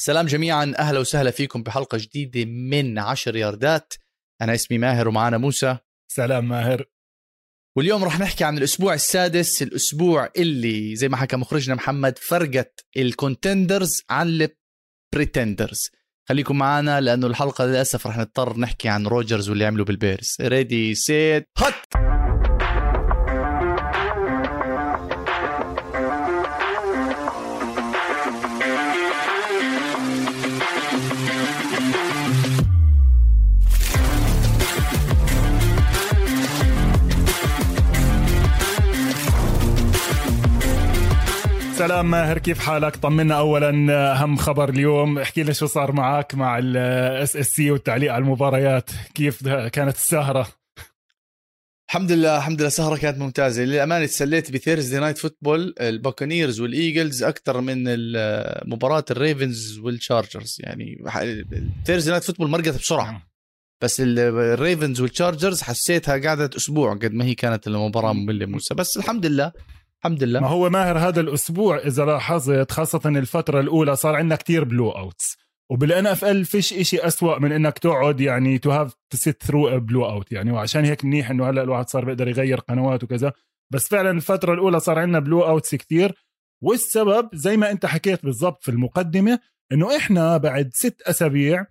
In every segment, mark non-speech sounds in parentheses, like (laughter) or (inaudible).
سلام جميعا. أهلا وسهلا فيكم بحلقة جديدة من عشر ياردات. أنا اسمي ماهر ومعنا موسى. سلام ماهر. واليوم رح نحكي عن الأسبوع السادس الأسبوع اللي زي ما حكى مخرجنا محمد فرقت ال contenders عن ال pretenders خليكم معنا لأنه الحلقة للأسف رح نضطر نحكي عن روجرز واللي عملوا بال Bears. ready set hut سلام ماهر كيف حالك؟ طمنا اولا أهم خبر اليوم. احكي لنا شو صار معك مع ال SSC والتعليق على المباريات. كيف كانت السهرة؟ الحمد لله الحمد لله سهره كانت ممتازة. للأمانة تسليت ب Thursday Night Football ال Buccaneers وال Eagles أكثر من مباراة ال Ravens وال Chargers يعني Thursday Night Football مرقت بسرعة. نعم. بس ال Ravens وال Chargers حسيتها قعدت أسبوع قد ما هي كانت المباراة مملة موسى. بس الحمد لله الحمد لله. ما هو ماهر هذا الأسبوع إذا لاحظت خاصة الفترة الأولى صار عندنا كتير blowouts وبال NFL فيش إشي أسوأ من إنك تقعد يعني to have to sit through blowout يعني وعشان هيك منيح إنه هلأ الواحد صار بيقدر يغير قنوات وكذا. بس فعلا الفترة الأولى صار عندنا blowouts كتير. والسبب زي ما أنت حكيت بالضبط في المقدمة إنه إحنا بعد ست أسابيع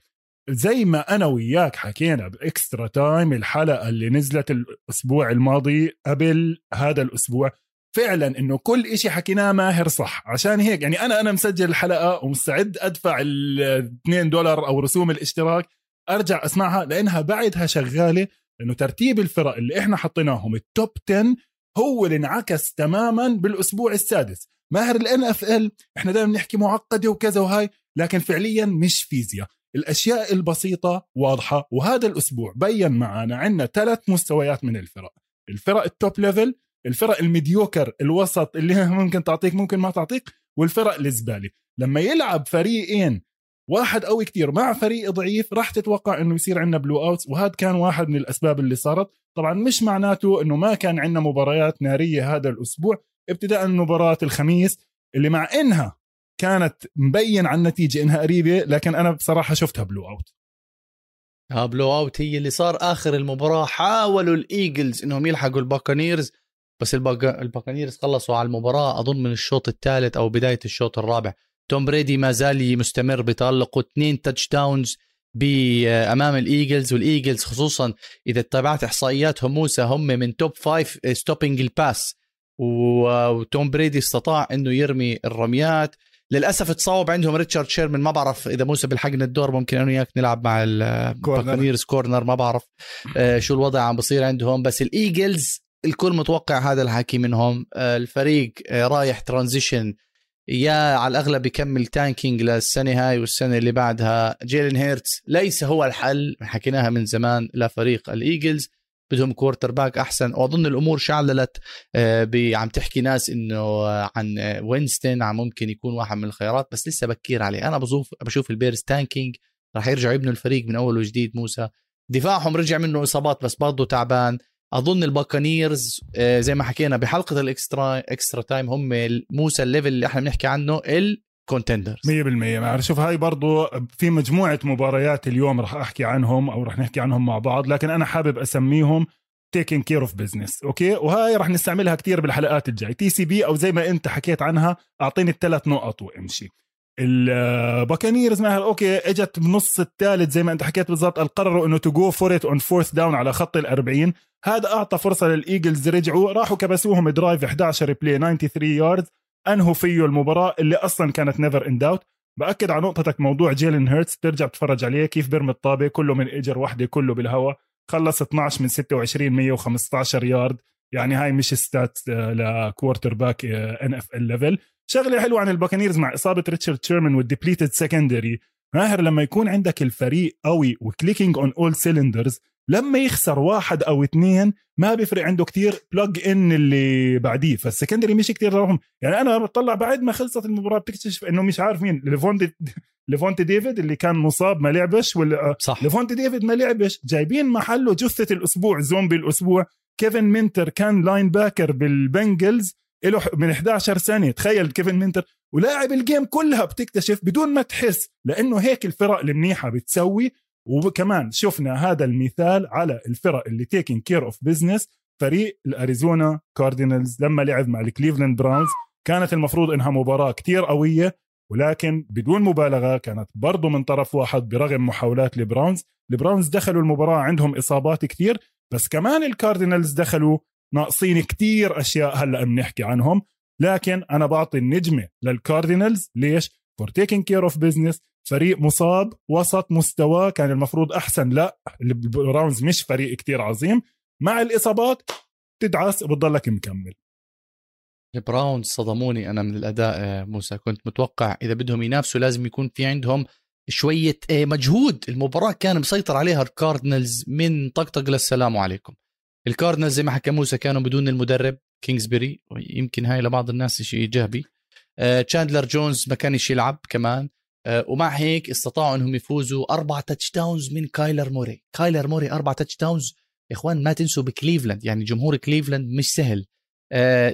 زي ما أنا وياك حكينا ب Extra Time الحلقة اللي نزلت الأسبوع الماضي قبل هذا الأسبوع فعلا إنه كل إشي حكيناه ماهر صح. عشان هيك يعني أنا أنا مسجل الحلقة ومستعد أدفع ال 2 دولار أو رسوم الاشتراك أرجع أسمعها لأنها بعدها شغالة لأنه ترتيب الفرق اللي إحنا حطيناهم ال top 10 هو اللي انعكس تماما بالأسبوع السادس. ماهر ال NFL إحنا دائما نحكي معقدة وكذا وهاي لكن فعليا مش فيزياء. الأشياء البسيطة واضحة وهذا الأسبوع بين معنا عندنا ثلاث مستويات من الفرق. الفرق ال top level الفرق ال mediocre الوسط اللي (laughs) ممكن تعطيك ممكن ما تعطيك والفرق الزبالة. لما يلعب فريقين واحد قوي كتير مع فريق ضعيف راح تتوقع إنه يصير عندنا blowouts وهذا كان واحد من الأسباب اللي صارت. طبعا مش معناته إنه ما كان عندنا مباريات نارية هذا الأسبوع. ابتداء من مباراة الخميس اللي مع إنها كانت مبين عن النتيجة إنها قريبة لكن أنا بصراحة شفتها blowout blowout هي اللي صار آخر المباراة. حاولوا ال Eagles إنهم يلحقوا ال Buccaneers بس ال Buccaneers خلصوا على المباراة. أظن من الشوط الثالث أو بداية الشوط الرابع. توم بريدي ما زال مستمر بتالقه اثنين touchdowns أمام ال Eagles وال Eagles خصوصا إذا تابعت إحصائياتهم موسى هم من top five stopping ال pass وتوم بريدي استطاع إنه يرمي الرميات. للأسف تصاوب عندهم ريتشارد شيرمان. ما بعرف إذا موسى بلحقنا الدور ممكن أنا وياك نلعب مع ال Buccaneers corner ما بعرف آه، شو الوضع عم بصير عندهم. بس ال Eagles الكل متوقع هذا الحكي منهم. آه، الفريق آه، رايح transition. يا على الأغلب يكمل tanking للسنة هاي والسنة اللي بعدها. جيلين هيرتس ليس هو الحل حكيناها من زمان لفريق ال Eagles. بدهم quarterback أحسن. وأظن الأمور شعللت آه، عم تحكي ناس إنه عن وينستون عم ممكن يكون واحد من الخيارات. بس لسه بكير عليه. أنا بشوف بشوف ال Bears tanking. راح يرجعوا يبنوا الفريق من أول وجديد موسى. دفاعهم رجع منه إصابات بس برضه تعبان. أظن الباكانيرز آه، زي ما حكينا بحلقة ال extra extra time هم موسى ال level اللي إحنا بنحكي عنه ال contenders. 100% ما شوف هاي برضو في مجموعة مباريات اليوم رح أحكي عنهم أو رح نحكي عنهم مع بعض لكن أنا حابب أسميهم taking care of business okay؟ وهاي رح نستعملها كثير بالحلقات الجاي TCB أو زي ما أنت حكيت عنها أعطيني الثلاث نقط وامشي. الباكانيرز معها okay إجت بنص الثالث زي ما أنت حكيت بالضبط قرروا إنه to go for it on fourth down على خط ال40 هذا أعطى فرصة للإيجلز رجعوا راحوا كبسوهم drive 11 play 93 يارد أنهوا فيه المباراة اللي أصلا كانت never in doubt بأكد على نقطتك موضوع جيلين هيرتس ترجع تتفرج عليه كيف بيرمي الطابة كله من اجر واحدة كله بالهواء خلص 12 من 26 115 يارد يعني هاي مش stat ل quarterback NFL level شغلة حلوة عن الباكانيرز مع إصابة ريتشارد شيرمان وال depleted secondary ماهر لما يكون عندك الفريق قوي و clicking on all cylinders لما يخسر واحد أو اثنين ما بيفرق عنده كتير plug in اللي بعديه. فال secondary مش كتير رقم يعني أنا بطلع بعد ما خلصت المباراة بتكتشف إنه مش عارف مين. ليفونتي (laughs) ليفونتي ديفيد اللي كان مصاب ما لعبش ولا صح. ليفونتي ديفيد ما لعبش. جايبين محله جثة الأسبوع زومبي الأسبوع. كيفن مينتر كان linebacker بالبنجلز. له من 11 سنه تخيل كيفن مينتر ولاعب ال game كلها بتكتشف بدون ما تحس لأنه هيك الفرق المنيحة بتسوي. وكمان شفنا هذا المثال على الفرق اللي taking care of business فريق الأريزونا كاردينالز لما لعب مع الكليفلاند براونز كانت المفروض إنها مباراة كتير قوية ولكن بدون مبالغة كانت برضه من طرف واحد برغم محاولات البراونز. البراونز دخلوا المباراة عندهم إصابات كتير بس كمان الكاردينالز دخلوا ناقصين كتير أشياء هلأ بنحكي عنهم لكن أنا بعطي النجمة للكاردينالز ليش؟ for taking care of business فريق مصاب وسط مستوى كان المفروض أحسن. لا البراونز مش فريق كتير عظيم. مع الإصابات تدعس وبتضلك مكمل. البراونز صدموني أنا من الأداء آه، موسى. كنت متوقع إذا بدهم ينافسوا لازم يكون في عندهم شوية آه، مجهود. المباراة كان مسيطر عليها الكاردنالز من طقطق للسلام عليكم. الكاردنالز زي ما حكى موسى كانوا بدون المدرب كينجزبري يمكن هاي لبعض الناس شيء ايجابي تشاندلر جونز ما كانش يلعب كمان. آه، ومع هيك استطاعوا إنهم يفوزوا أربع touchdowns من كايلر موري. كايلر موري أربع touchdowns يا إخوان ما تنسوا بكليفلاند يعني جمهور كليفلاند مش سهل.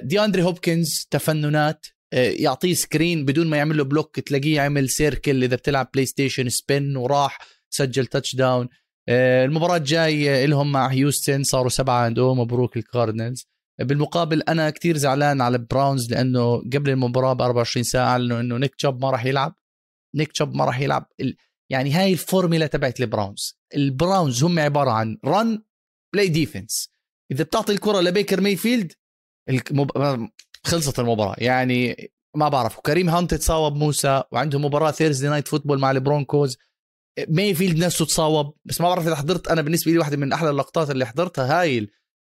دي اندري هوبكنز تفننات. آه، يعطيه screen بدون ما يعمل له block تلاقيه عمل circle إذا بتلعب PlayStation spin وراح سجل touchdown المباراة الجاي لهم مع هيوستن. صاروا سبعة عندهم مبروك الكاردنالز بالمقابل أنا كتير زعلان على براونز لأنه قبل المباراة ب 24 ساعة اعلنوا إنه نيك تشوب ما راح يلعب. نيك تشوب ما راح يلعب. يعني هاي الفورميلا تبعت البراونز البراونز هم عبارة عن run play defense إذا بتعطي الكرة لبيكر ميفيلد المب... خلصت المباراة. يعني ما بعرف. وكريم هانت تصاوب موسى وعنده مباراة Thursday Night Football مع البرونكوز. ميفيلد نفسه تصاوب. بس ما بعرف إذا حضرت أنا بالنسبة لي واحدة من أحلى اللقطات اللي حضرتها هاي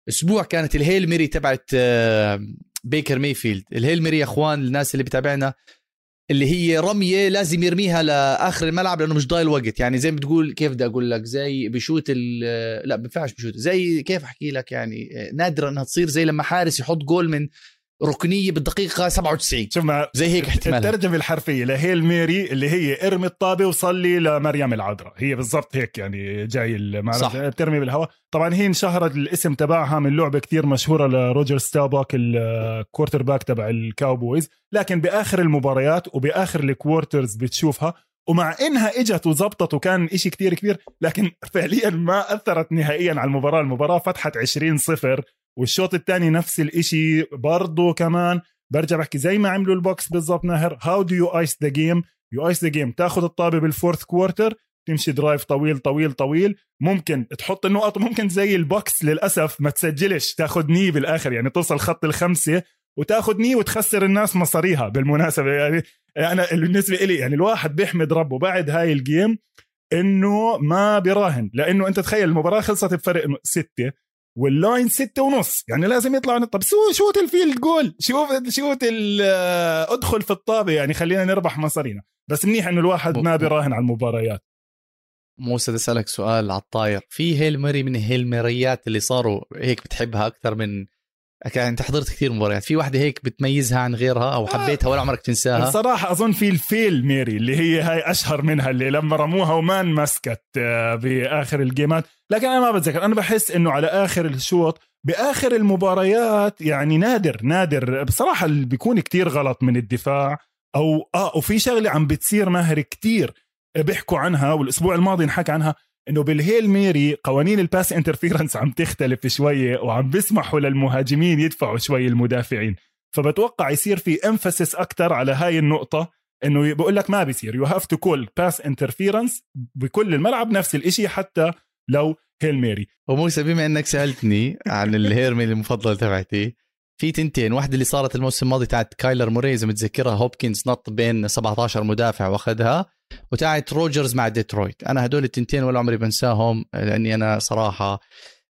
أسبوع كانت ال Hail Mary تبعت آه، بيكر ميفيلد ال Hail Mary يا إخوان الناس اللي بتابعنا اللي هي رمية لازم يرميها لآخر الملعب لأنه مش ضايل وقت. يعني زي ما بتقول كيف بدي أقول لك؟ زي بشوت لا ما بينفعش بشوت. زي كيف أحكي لك يعني آه، نادرا إنها تصير زي لما حارس يحط جول من ركنية بالدقيقة 97 شوف ما زي هيك احتمال الترجمه الحرفية ل Hail Mary اللي هي ارمي الطابة وصلي لمريم العذراء. هي بالضبط هيك يعني جاي صح. بترمي بالهواء. طبعا هي انشهرت الاسم تبعها من لعبة كثير مشهورة لروجر ستابوك ال quarterback تبع الكاوبويز لكن بآخر المباريات وبآخر ال quarters بتشوفها ومع إنها إجت وزبطت وكان إشي كتير كبير لكن فعليا ما أثرت نهائيا على المباراة. المباراة فتحت 20 صفر. والشوط الثاني نفس الإشي برضه كمان. برجع بحكي زي ما عملوا البوكس بالضبط ماهر how do you ice the game you ice the game تاخذ الطابة بال fourth quarter تمشي drive طويل طويل طويل. ممكن تحط النقط ممكن زي البوكس للأسف ما تسجلش. تاخذ knee بالآخر يعني توصل خط الخمسة وتاخذ knee وتخسر الناس مصاريها بالمناسبة. يعني أنا بالنسبة لي يعني الواحد بيحمد ربه بعد هاي ال game إنه ما بيراهن. لأنه أنت تخيل المباراة خلصت بفرق ستة. وال line ستة ونص. يعني لازم يطلع طب so shoot ال field goal. شوف shoot ادخل في الطابة. يعني خلينا نربح مصارينا. بس منيح إنه الواحد ما بيراهن على المباريات. موسى أسألك سؤال على الطاير. في Hail Mary من ال Hail Mary ات اللي صاروا هيك بتحبها أكثر من أنت حضرت كثير مباريات. في واحدة هيك بتميزها عن غيرها أو حبيتها ولا عمرك تنساها؟ الصراحه أظن في ال Hail Mary اللي هي هاي أشهر منها اللي لما رموها وما انمسكت آه، بآخر ال game ات. لكن أنا ما بتذكر. أنا بحس إنه على آخر الشوط بآخر المباريات يعني نادر نادر. بصراحة اللي بيكون كتير غلط من الدفاع أو آه وفي شغلة عم بتصير ماهر كتير. بيحكوا عنها والأسبوع الماضي انحكى عنها. إنه بال Hail Mary قوانين ال pass interference عم تختلف شوية وعم بيسمحوا للمهاجمين يدفعوا شوي المدافعين. فبتوقع يصير في emphasis أكثر على هاي النقطة إنه بقول لك ما بيصير. you have to call pass interference بكل الملعب نفس الإشي حتى لو Hail Mary. وموسى بما إنك سألتني عن ال Hail Mary المفضله تبعتي في تنتين واحدة اللي صارت الموسم الماضي تاعت كايلر موري اذا متذكرها؟ هوبكنز نط بين 17 مدافع واخذها وتاعت روجرز مع ديترويت. أنا هدول التنتين ولا عمري بنساهم لأني أنا صراحة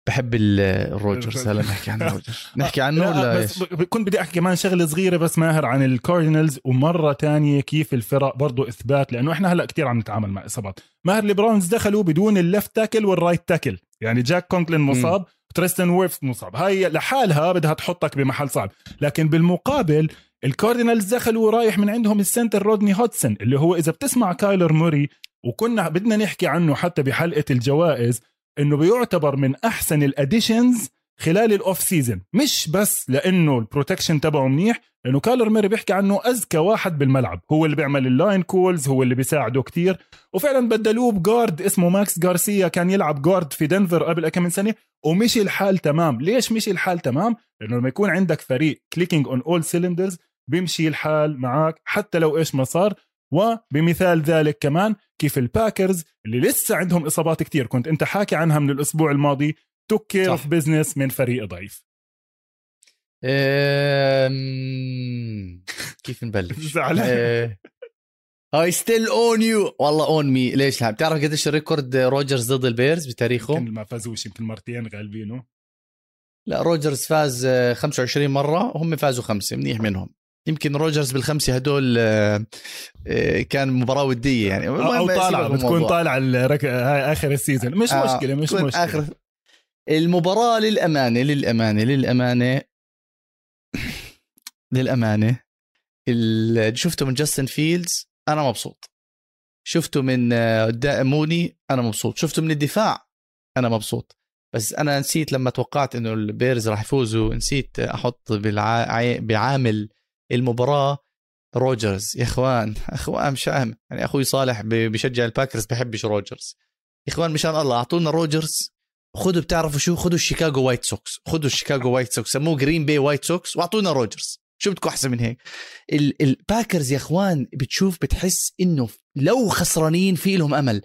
بحب الروجرز. هلا نحكي عن (laughs) روجرز نحكي عنه ولا بس كنت بدي أحكي كمان شغلة صغيرة بس ماهر عن الكاردينالز ومرة تانية كيف الفرق برضو إثبات لأنه إحنا هلا كتير عم نتعامل مع إصابات. ماهر البراونز دخلوا بدون ال left tackle وال right tackle. يعني جاك كونكلين مصاب تريستن ويرف مصاب. هاي لحالها بدها تحطك بمحل صعب. لكن بالمقابل الكاردينالز دخلوا رايح من عندهم ال center رودني هودسون اللي هو إذا بتسمع كايلر موري وكنا بدنا نحكي عنه حتى بحلقة الجوائز إنه بيعتبر من أحسن ال additions خلال ال off season مش بس لإنه ال protection تبعه منيح لإنه كايلر موري بيحكي عنه اذكى واحد بالملعب. هو اللي بيعمل ال line calls هو اللي بيساعده كتير. وفعلا بدلوه ب guard اسمه ماكس غارسيا كان يلعب guard في دنفر قبل كم من سنة ومشي الحال تمام. ليش مشي الحال تمام؟ لإنه لما يكون عندك فريق clicking on all cylinders بيمشي الحال معك حتى لو إيش ما صار. وبمثال ذلك كمان كيف الباكرز اللي لسه عندهم إصابات كتير كنت أنت حاكي عنها من الأسبوع الماضي took care of business من فريق ضعيف. كيف نبلش؟ (laughs) زعلان. I still own you والله own me ليش لا؟ بتعرف قديش record روجرز ضد البيرز بتاريخه؟ يمكن ما فازوش يمكن مرتين غالبينه. لا روجرز فاز 25 مرة وهم فازوا خمسة منيح منهم. يمكن روجرز بالخمسة هدول آه، آه، كان مباراة ودية يعني. أو طالع بتكون طالع آخر ال season. مش آه مشكلة مش مشكلة. آخر المباراة للأمانة للأمانة للأمانة. للأمانة اللي شفته من جاستن فيلدز أنا مبسوط. شفته من آه، موني أنا مبسوط. شفته من الدفاع أنا مبسوط. بس أنا نسيت لما توقعت إنه البيرز راح يفوزوا نسيت أحط بالع... بعامل المباراة. روجرز يا إخوان أخوان مش فاهم يعني أخوي صالح بيشجع الباكرز بحبش روجرز. يا إخوان مشان الله أعطونا روجرز. خذوا بتعرفوا شو؟ خذوا الشيكاغو وايت سوكس. خذوا الشيكاغو وايت سوكس سموه جرين باي وايت سوكس وأعطونا روجرز. شو بدكم أحسن من هيك؟ الباكرز يا إخوان بتشوف بتحس إنه لو خسرانين في لهم أمل.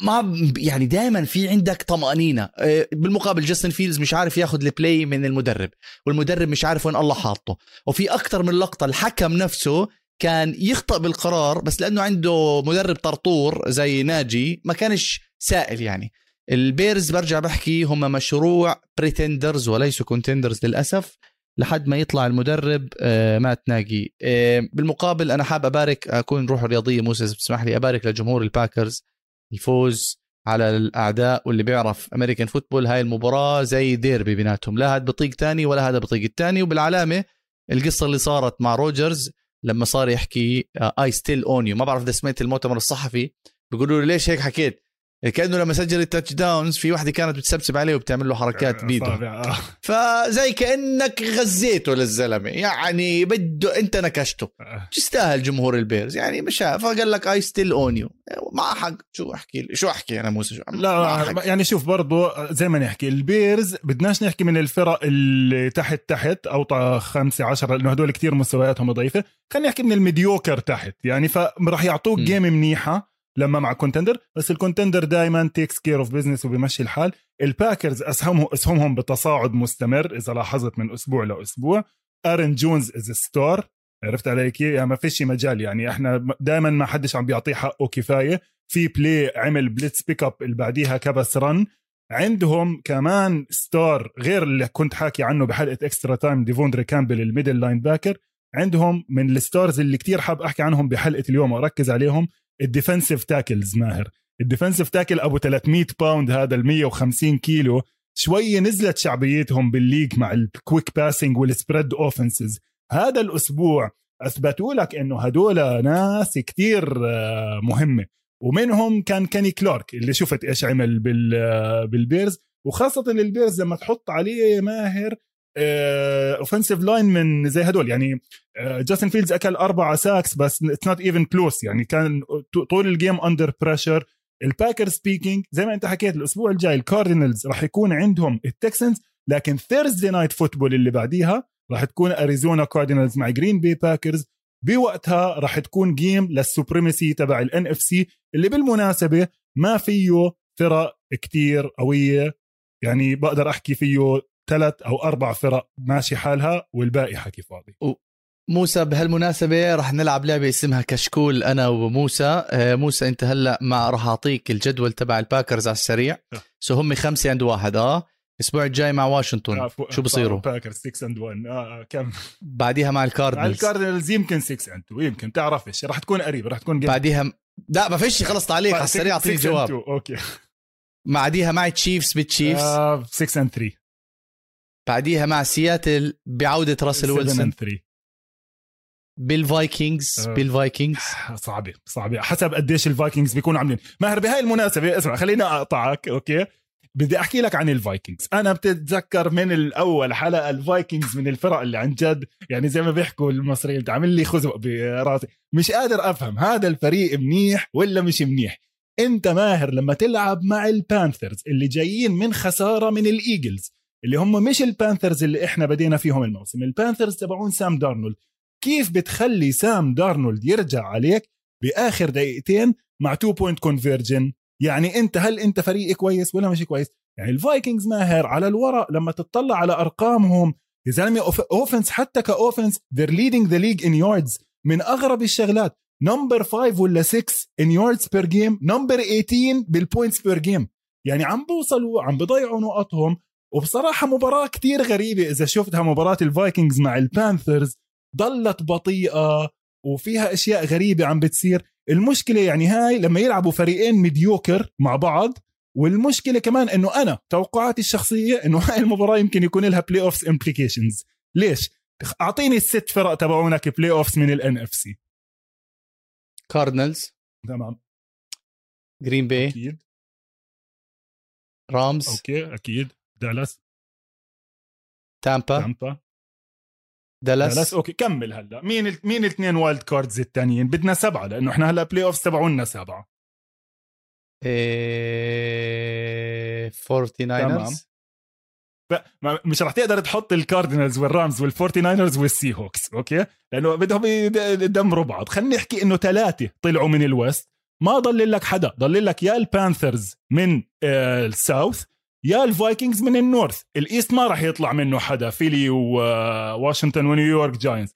ما يعني دائما في عندك طمأنينة. آه، بالمقابل جاستن فيلدز مش عارف ياخذ ال play من المدرب والمدرب مش عارف وين الله حاطه. وفي أكثر من لقطة الحكم نفسه كان يخطأ بالقرار بس لأنه عنده مدرب طرطور زي ناجي ما كانش سائل يعني. البيرز برجع بحكي هم مشروع pretenders وليسوا contenders للأسف لحد ما يطلع المدرب آه، مات ناجي. آه، بالمقابل أنا حاب أبارك أكون روح رياضيه موسى بتسمح لي أبارك لجمهور الباكرز. يفوز على الأعداء واللي بيعرف American football هاي المباراة زي ديربي بيناتهم. لا هذا بطيق تاني ولا هذا بطيق الثاني وبالعلامة القصة اللي صارت مع روجرز لما صار يحكي I still own you ما بعرف إذا سمعت المؤتمر الصحفي بيقولوا له ليش هيك حكيت. كأنه لما سجل ال touchdowns في واحدة كانت بتسبسب عليه وبتعمل له حركات آه، بيده آه. فزي كأنك غزيته للزلمة. يعني بده أنت نكشته. تستاهل جمهور البيرز. يعني مش فقال لك I still own you مع حق. شو أحكي شو أحكي أنا موسى؟ شو لا يعني شوف برضه زي ما نحكي البيرز بدناش نحكي من الفرق اللي تحت تحت أو خمسة عشرة لأنه هدول كتير مستوياتهم ضعيفة. خلينا نحكي من ال mediocre تحت. يعني فراح يعطوك game منيحة. لما مع contender بس ال contender دائما takes care of business وبيمشي الحال. الباكرز اسهمهم أسهمهم بتصاعد مستمر إذا لاحظت من أسبوع لأسبوع. ارن جونز is star عرفت علي كيف يعني ما فيش مجال. يعني إحنا دائما ما حدش عم بيعطيه حقه كفاية. في play عمل blitz pick up اللي بعديها كبس run عندهم كمان star غير اللي كنت حاكي عنه بحلقة extra time ديفوندري كامبل ال middle linebacker عندهم من ال stars اللي كتير حاب أحكي عنهم بحلقة اليوم وأركز عليهم ال defensive tackles ماهر. ال defensive tackle أبو 300 pound هذا ال 150 كيلو. شوي نزلت شعبيتهم بال league مع ال quick passing وال spread offenses هذا الأسبوع أثبتوا لك إنه هدول ناس كتير آه، مهمة. ومنهم كان كيني كلارك اللي شفت إيش عمل آه، بالبيرز. وخاصة البيرز لما تحط عليه ماهر offensive line من زي هدول. يعني جاستن فيلدز أكل أربع sacks بس it's not even close يعني كان طول ال game under pressure الباكر speaking زي ما انت حكيت الأسبوع الجاي الكاردينالز راح يكون عندهم التكسنز لكن Thursday night football اللي بعديها راح تكون اريزونا كاردينالز مع جرين باي باكرز بوقتها راح تكون game لل supremacy تبع ال NFC اللي بالمناسبة ما فيه فرق كتير قوية. يعني بقدر أحكي فيه ثلاث أو أربع فرق ماشي حالها والباقي حكي فاضي. موسى بهالمناسبة راح نلعب لعبة اسمها كشكول أنا وموسى. آه، موسى أنت هلأ ما راح أعطيك الجدول تبع الباكرز على السريع. so هم خمسة عند واحد. أه الأسبوع الجاي مع واشنطن. آه شو بصيروا؟ Packers 6 and 1 آه كم؟ بعديها مع ال Cardinals مع ال Cardinals يمكن 6 and 2 يمكن تعرفش راح تكون قريب راح تكون بعديها لا ما فيش خلص تعليق على السريع أعطيني جواب okay بعديها مع Chiefs بال Chiefs 6 and 3 بعديها مع سياتل بعودة راسل ويلسون بال Vikings بال Vikings صعبة صعبة. حسب قديش ال Vikings بيكونوا عاملين. ماهر بهاي المناسبة اسمع خليني أقطعك okay؟ بدي أحكي لك عن ال Vikings أنا بتتذكر من الأول حلقة ال Vikings من الفرق اللي عن جد يعني زي ما بيحكوا المصريين عامل لي خزق براسي. مش قادر أفهم هذا الفريق منيح ولا مش منيح. أنت ماهر لما تلعب مع ال Panthers اللي جايين من خسارة من ال Eagles اللي هم مش ال Panthers اللي إحنا بدينا فيهم الموسم. ال Panthers تبعون سام دارنولد. كيف بتخلي سام دارنولد يرجع عليك بآخر دقيقتين مع 2 point conversion يعني أنت هل أنت فريق كويس ولا مش كويس؟ يعني ال Vikings ماهر على الورق لما تطلع على أرقامهم. يا زلمة offense حتى ك offense they're leading the league in yards من أغرب الشغلات. number 5 ولا 6 in yards per game number 18 بال points per game يعني عم بوصلوا عم بضيعوا نقطهم. وبصراحة مباراة كتير غريبة إذا شفتها مباراة ال Vikings مع ال Panthers ضلت بطيئة وفيها أشياء غريبة عم بتصير. المشكلة يعني هاي لما يلعبوا فريقين mediocre مع بعض والمشكلة كمان إنه أنا توقعاتي الشخصية إنه هاي المباراة يمكن يكون لها playoffs implications ليش؟ أعطيني الست فرق تبعونك playoffs من ال NFC Cardinals تمام. Green Bay أكيد. Rams okay أكيد. دالاس تامبا تامبا دالاس. دالاس okay كمل هلا. مين ال... مين الاثنين wild cards الثانيين بدنا سبعة لأنه إحنا هلا playoff تبعونا سبعة. إيه... 49 ف- ما- مش رح تقدر تحط ال Cardinals وال Rams وال Forty Niners وال Seahawks okay؟ لأنه بدهم يد- يدمروا بعض خلينا نحكي إنه ثلاثة طلعوا من ال West. ما ضل لك حدا ضل لك يا ال Panthers من آه، ال South يا ال Vikings من ال North. ال East ما راح يطلع منه حدا فيلي وواشنطن ونيويورك Giants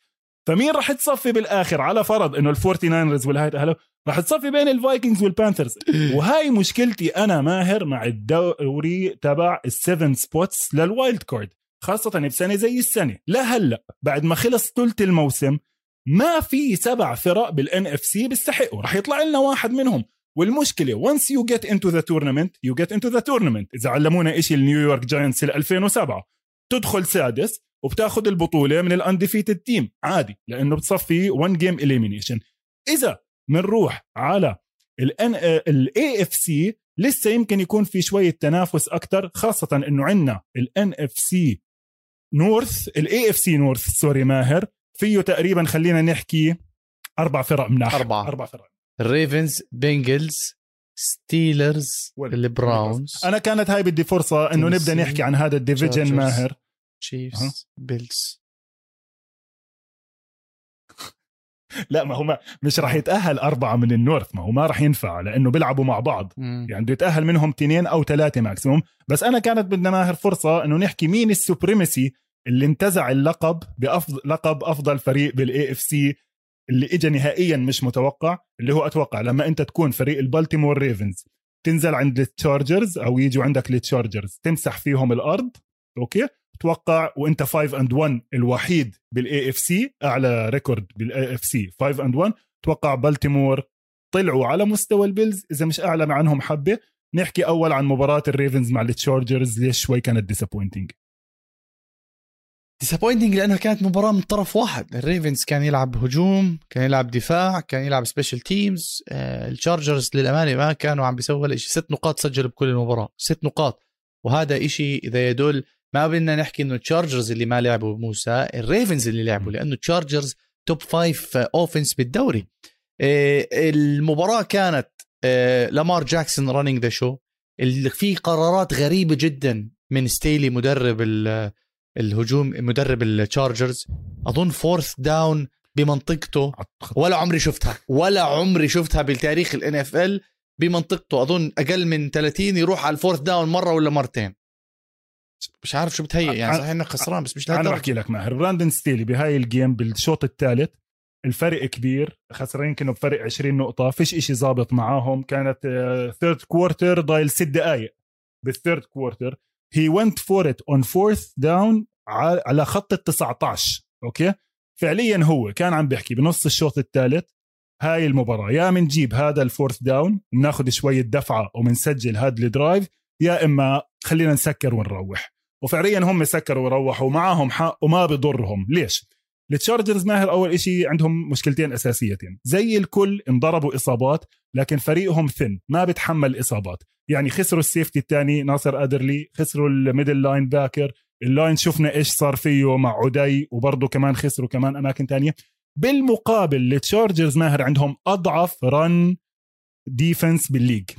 فمين راح تصفي بالآخر؟ على فرض إنه ال Forty Niners والهاي راح تصفي بين ال Vikings وال Panthers. (laughs) وهاي مشكلتي أنا ماهر مع الدوري تبع ال seven spots لل wild card خاصة بسنة زي السنة. لا هلأ بعد ما خلص ثلث الموسم ما في سبع فرق بال NFC بيستحقوا. رح يطلع لنا واحد منهم. والمشكلة once you get into the tournament you get into the tournament. إذا علمونا إشي النيويورك Giants 2007 تدخل سادس وبتاخذ البطولة من ال undefeated team عادي لأنه بتصفي one game elimination. إذا بنروح على ال N ال AFC لسه يمكن يكون في شوية تنافس أكثر خاصة إنه عندنا ال NFC North ال AFC North sorry ماهر فيه تقريبا خلينا نحكي أربع فرق مناح أربعة. أربع فرق. ال Ravens Bengals Steelers ال Browns أنا كانت هاي بدي فرصة إنه نبدأ نحكي عن هذا ال division. ماهر. Chiefs Bills (laughs) لا ما هو ما مش راح يتأهل أربعة من ال North ما هو ما راح ينفع لأنه بيلعبوا مع بعض. يعني بده يتأهل منهم اثنين أو ثلاثة maximum بس أنا كانت بدنا ماهر فرصة إنه نحكي مين ال supremacy اللي انتزع اللقب بافضل لقب أفضل فريق بال AFC اللي اجى نهائيا مش متوقع اللي هو أتوقع لما أنت تكون فريق ال Baltimore Ravens تنزل عند ال Chargers أو يجوا عندك ال Chargers تمسح فيهم الأرض okay؟ توقع وأنت 5 and 1 الوحيد بال AFC أعلى record بال AFC 5 and 1 توقع بالتيمور طلعوا على مستوى ال Bills إذا مش أعلى عنهم حبة. نحكي أول عن مباراة ال Ravens مع ال Chargers ليش شوي كانت disappointing disappointing لأنها كانت مباراة من طرف واحد. ال Ravens كان يلعب هجوم كان يلعب دفاع كان يلعب special teams ال Chargers للأمانة ما كانوا عم بيسووا ولا شيء ست نقاط سجلوا بكل المباراة. ست نقاط. وهذا إشي إذا يدل ما بدنا نحكي إنه ال Chargers اللي ما لعبوا مش ال Ravens اللي لعبوا لأنه ال Chargers top five offense بالدوري. آه المباراة كانت لامار جاكسون running the show في قرارات غريبة جدا من ستيلي مدرب الهجوم مدرب ال Chargers أظن fourth down بمنطقته. ولا عمري شفتها. ولا عمري شفتها بالتاريخ ال NFL بمنطقته. أظن أقل من 30 يروح على ال fourth down مرة ولا مرتين. مش عارف شو بتهيئ يعني. صحيح إنك خسران بس مش أنا بحكي لك ماهر. براندن ستيلي بهاي ال game بالشوط الثالث الفرق كبير. خسرين كانوا بفرق 20 نقطة. فيش إشي ظابط معاهم. كانت third quarter ضايل ست دقايق. بال third quarter he went for it on fourth down على خط ال 19 okay؟ فعليا هو كان عم بيحكي بنص الشوط الثالث. هاي المباراة. يا منجيب هذا ال fourth down بناخذ شوية دفعة وبنسجل هذا ال drive يا إما خلينا نسكر ونروح. وفعليا هم سكروا وروحوا معاهم حق وما بضرهم. ليش؟ ال Chargers ماهر أول إشي عندهم مشكلتين أساسيتين. زي الكل انضربوا إصابات لكن فريقهم thin ما بتحمل إصابات. يعني خسروا ال safety الثاني ناصر أدرلي خسروا ال middle linebacker. ال line شفنا إيش صار فيه مع عدي وبرضه كمان خسروا كمان أماكن تانية. بالمقابل التشارجرز ماهر عندهم أضعف run defense بال league.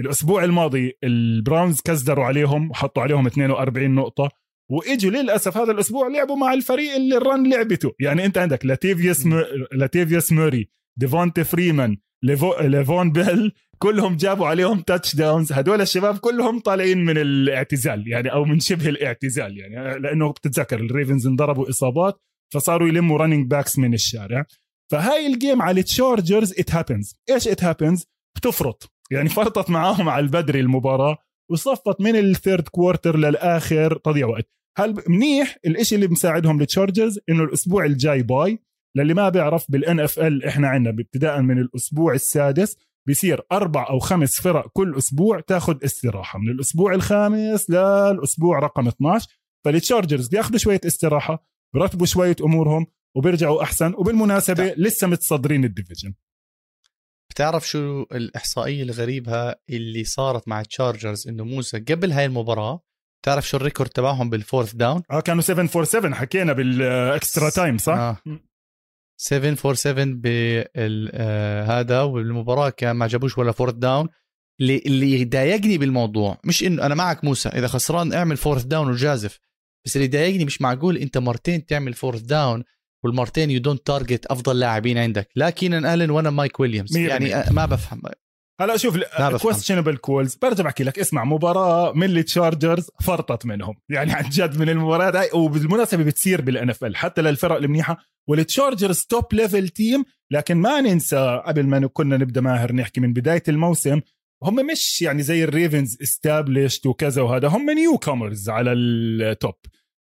الأسبوع الماضي البراونز كزدروا عليهم وحطوا عليهم 42 نقطة وإجوا للأسف هذا الأسبوع لعبوا مع الفريق اللي ال run لعبته. يعني أنت عندك لاتيفيوس م... لاتيفيوس موري ديفونت فريمان ليفو... ليفون بيل كلهم جابوا عليهم touchdowns هدول الشباب كلهم طالعين من الاعتزال يعني أو من شبه الاعتزال يعني. لأنه بتتذكر الريفنز انضربوا إصابات فصاروا يلموا running backs من الشارع. فهاي ال game على التشارجرز it happens إيش it happens بتفرط. يعني فرطت معاهم على البدري المباراة وصفت من ال third quarter للآخر تضيع وقت. هل منيح الإشي اللي مساعدهم للتشارجرز إنه الأسبوع الجاي bye. للي ما بيعرف بال NFL إحنا عندنا ابتداء من الأسبوع السادس. بيصير أربع أو خمس فرق كل أسبوع تاخذ استراحة. من الأسبوع الخامس للأسبوع رقم 12 فالتشارجرز بياخذوا شوية استراحة برتبوا شوية أمورهم وبيرجعوا أحسن وبالمناسبة لسه متصدرين ال division. بتعرف شو الإحصائية الغريبة اللي صارت مع التشارجرز إنه موسى قبل هاي المباراة تعرف شو ال record تبعهم بال fourth down؟ آه كانوا 747 حكينا بال extra time صح؟ آه. 747 بهذا والمباراة كان ما جابوش ولا fourth down اللي اللي ضايقني بالموضوع مش إنه أنا معك موسى إذا خسران اعمل fourth down وجازف بس اللي ضايقني مش معقول أنت مرتين تعمل fourth down والمرتين you don't target أفضل لاعبين عندك. لا كينان آلن ولا مايك ويليامز. يعني ما بفهم. هلا شوف questionable calls برجع بحكي لك اسمع مباراة من التشارجرز فرطت منهم. يعني عن جد من المباريات هاي وبالمناسبة بتصير بال NFL حتى للفرق المنيحة. والتشارجرز top level team لكن ما ننسى قبل ما كنا نبدأ ماهر نحكي من بداية الموسم هم مش يعني زي الريفنز established وكذا وهذا هم newcomers على ال top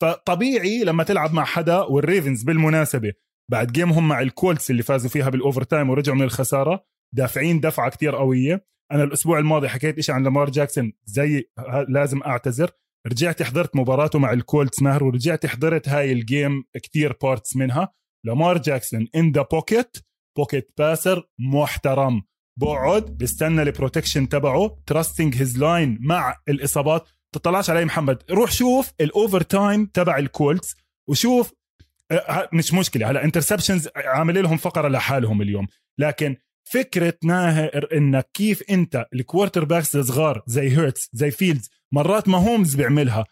فطبيعي لما تلعب مع حدا والريفنز بالمناسبة بعد game هم مع الكولتس اللي فازوا فيها بال overtime ورجعوا من الخسارة دافعين دفعة كتير قوية. أنا الأسبوع الماضي حكيت إشي عن لامار جاكسون زي لازم أعتذر. رجعت حضرت مباراته مع الكولتس ماهر ورجعت حضرت هاي ال game كتير parts منها. لامار جاكسون in the pocket pocket passer محترم. بقعد بستنى ال protection تبعه trusting his line مع الإصابات. تطلعش علي محمد روح شوف ال overtime تبع الكولتس وشوف مش مشكلة. هلا interceptions عامل لهم فقرة لحالهم اليوم. لكن فكرة ماهر إنك كيف أنت ال quarterbacks الصغار زي هيرتس زي فيلدز مرات ماهومز بيعملها.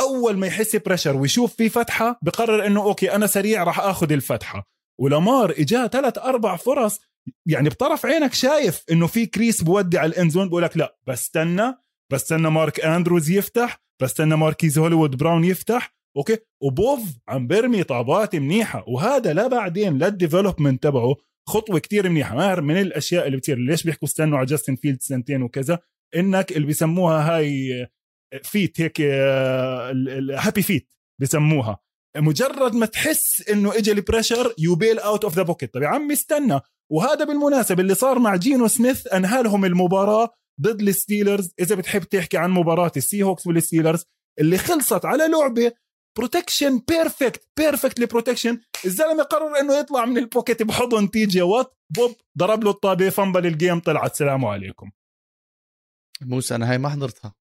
أول ما يحس pressure ويشوف في فتحة بقرر إنه okay أنا سريع راح آخذ الفتحة. ولامار اجاه ثلاث أربع فرص يعني بطرف عينك شايف إنه في كريس بودي على ال end zone بقول لك لا بستنى بستنى مارك أندروز يفتح بستنى ماركيز هوليوود براون يفتح okay؟ وبوف عم برمي طابات منيحة. وهذا لا بعدين لل development تبعه خطوة كتير منيحة. ماهر من الأشياء اللي بتصير. ليش بيحكوا استنوا على جاستن فيلد سنتين وكذا؟ إنك اللي بيسموها happy feet هيك happy feet بسموها مجرد ما تحس إنه اجى ال pressure you bail out of the pocket طب يا عمي استنى. وهذا بالمناسبة اللي صار مع جينو سميث أنهى لهم المباراة ضد الستيلرز. إذا بتحب تحكي عن مباراة السي هوكس والستيلرز اللي خلصت على لعبة protection perfect perfect ل protection الزلمة قرر إنه يطلع من ال pocket بحضن تي جي وات بوب ضرب له الطابة fumble ال game طلعت. سلام عليكم. موسى أنا هاي ما حضرتها.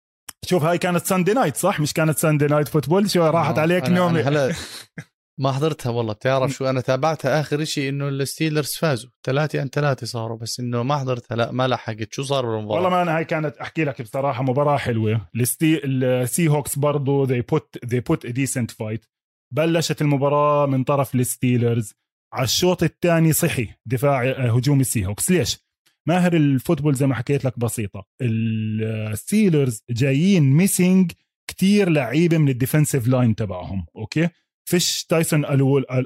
شوف هاي كانت Sunday night صح؟ مش كانت Sunday night football شو راحت عليك نومي هلا (laughs) ما حضرتها والله بتعرف شو؟ أنا تابعتها آخر شيء إنه الستيلرز فازوا ثلاثة عن ثلاثة صاروا بس إنه ما حضرتها لا ما لحقت. شو صار بالمباراة؟ والله ما أنا هاي كانت أحكي لك بصراحة مباراة حلوة. الستي السي هوكس برضه they put they put a decent fight. بلشت المباراة من طرف الستيلرز على الشوط الثاني صحي دفاع آه، هجوم السي هوكس ليش؟ ماهر ال football زي ما حكيت لك بسيطة. الستيلرز جايين missing كتير لعيبة من ال defensive line تبعهم okay؟ فيش تايسون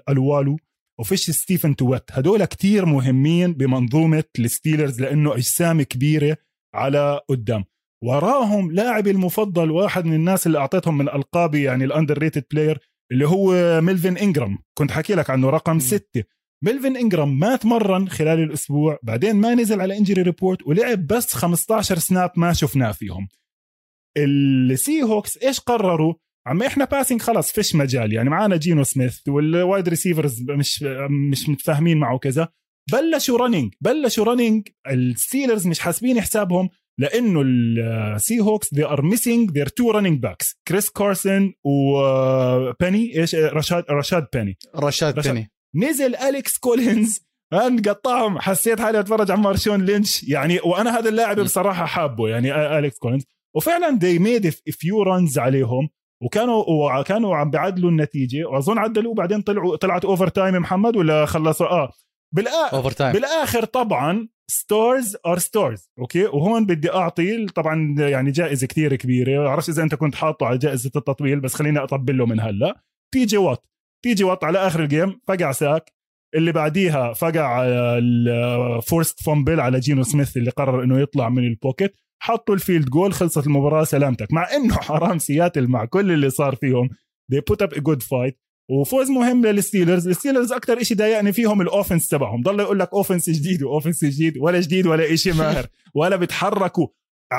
ألوالو وفيش ستيفن تويت. هدول كتير مهمين بمنظومة الستيلرز لأنه أجسام كبيرة على قدام. وراهم لاعبي المفضل واحد من الناس اللي أعطيتهم من ألقابي يعني ال underrated player اللي هو ميلفين إنجرام. كنت حكي لك عنه رقم م. ستة. ميلفين إنجرام ما تمرن خلال الأسبوع بعدين ما نزل على injury report ولعب بس 15 snap ما شفناه فيهم. السي هوكس إيش قرروا؟ عم إحنا passing خلص فيش مجال. يعني معانا جينو سميث وال wide receivers مش مش متفاهمين معه كذا. بلشوا running بلشوا running الستيلرز مش حاسبين حسابهم لأنه السي هوكس they are missing their two running backs. كريس كارسون وبيني إيش؟ رشاد رشاد بيني رشاد رشاد. بيني نزل اليكس كولينز ان قطعهم. حسيت حالي أتفرج على مارشون لينش. يعني وأنا هذا اللاعب. بصراحة حابه. يعني اليكس كولينز وفعلا they made a few runs عليهم. وكانوا وكانوا عم بيعدلوا النتيجة. وأظن عدلوا وبعدين طلعوا طلعت overtime محمد ولا خلصوا؟ آه. بالآ... overtime بالآخر طبعا stars are stars okay؟ وهون بدي أعطي طبعا يعني جائزة كثير كبيرة. بعرفش إذا أنت كنت حاطه على جائزة التطبيل بس خليني أطبل له من هلأ. تي جي وات؟ تي جي وات على آخر ال game فقع sack. اللي بعديها فقع ال forced fumble على جينو سميث اللي قرر إنه يطلع من ال pocket حطوا ال field goal خلصت المباراة سلامتك. مع إنه حرام سياتل مع كل اللي صار فيهم they put up a good fight. وفوز مهم للستيلرز. الستيلرز أكثر شيء ضايقني فيهم ال offense تبعهم. ضل يقول لك offense جديد و offense جديد ولا جديد ولا شيء ماهر ولا بيتحركوا.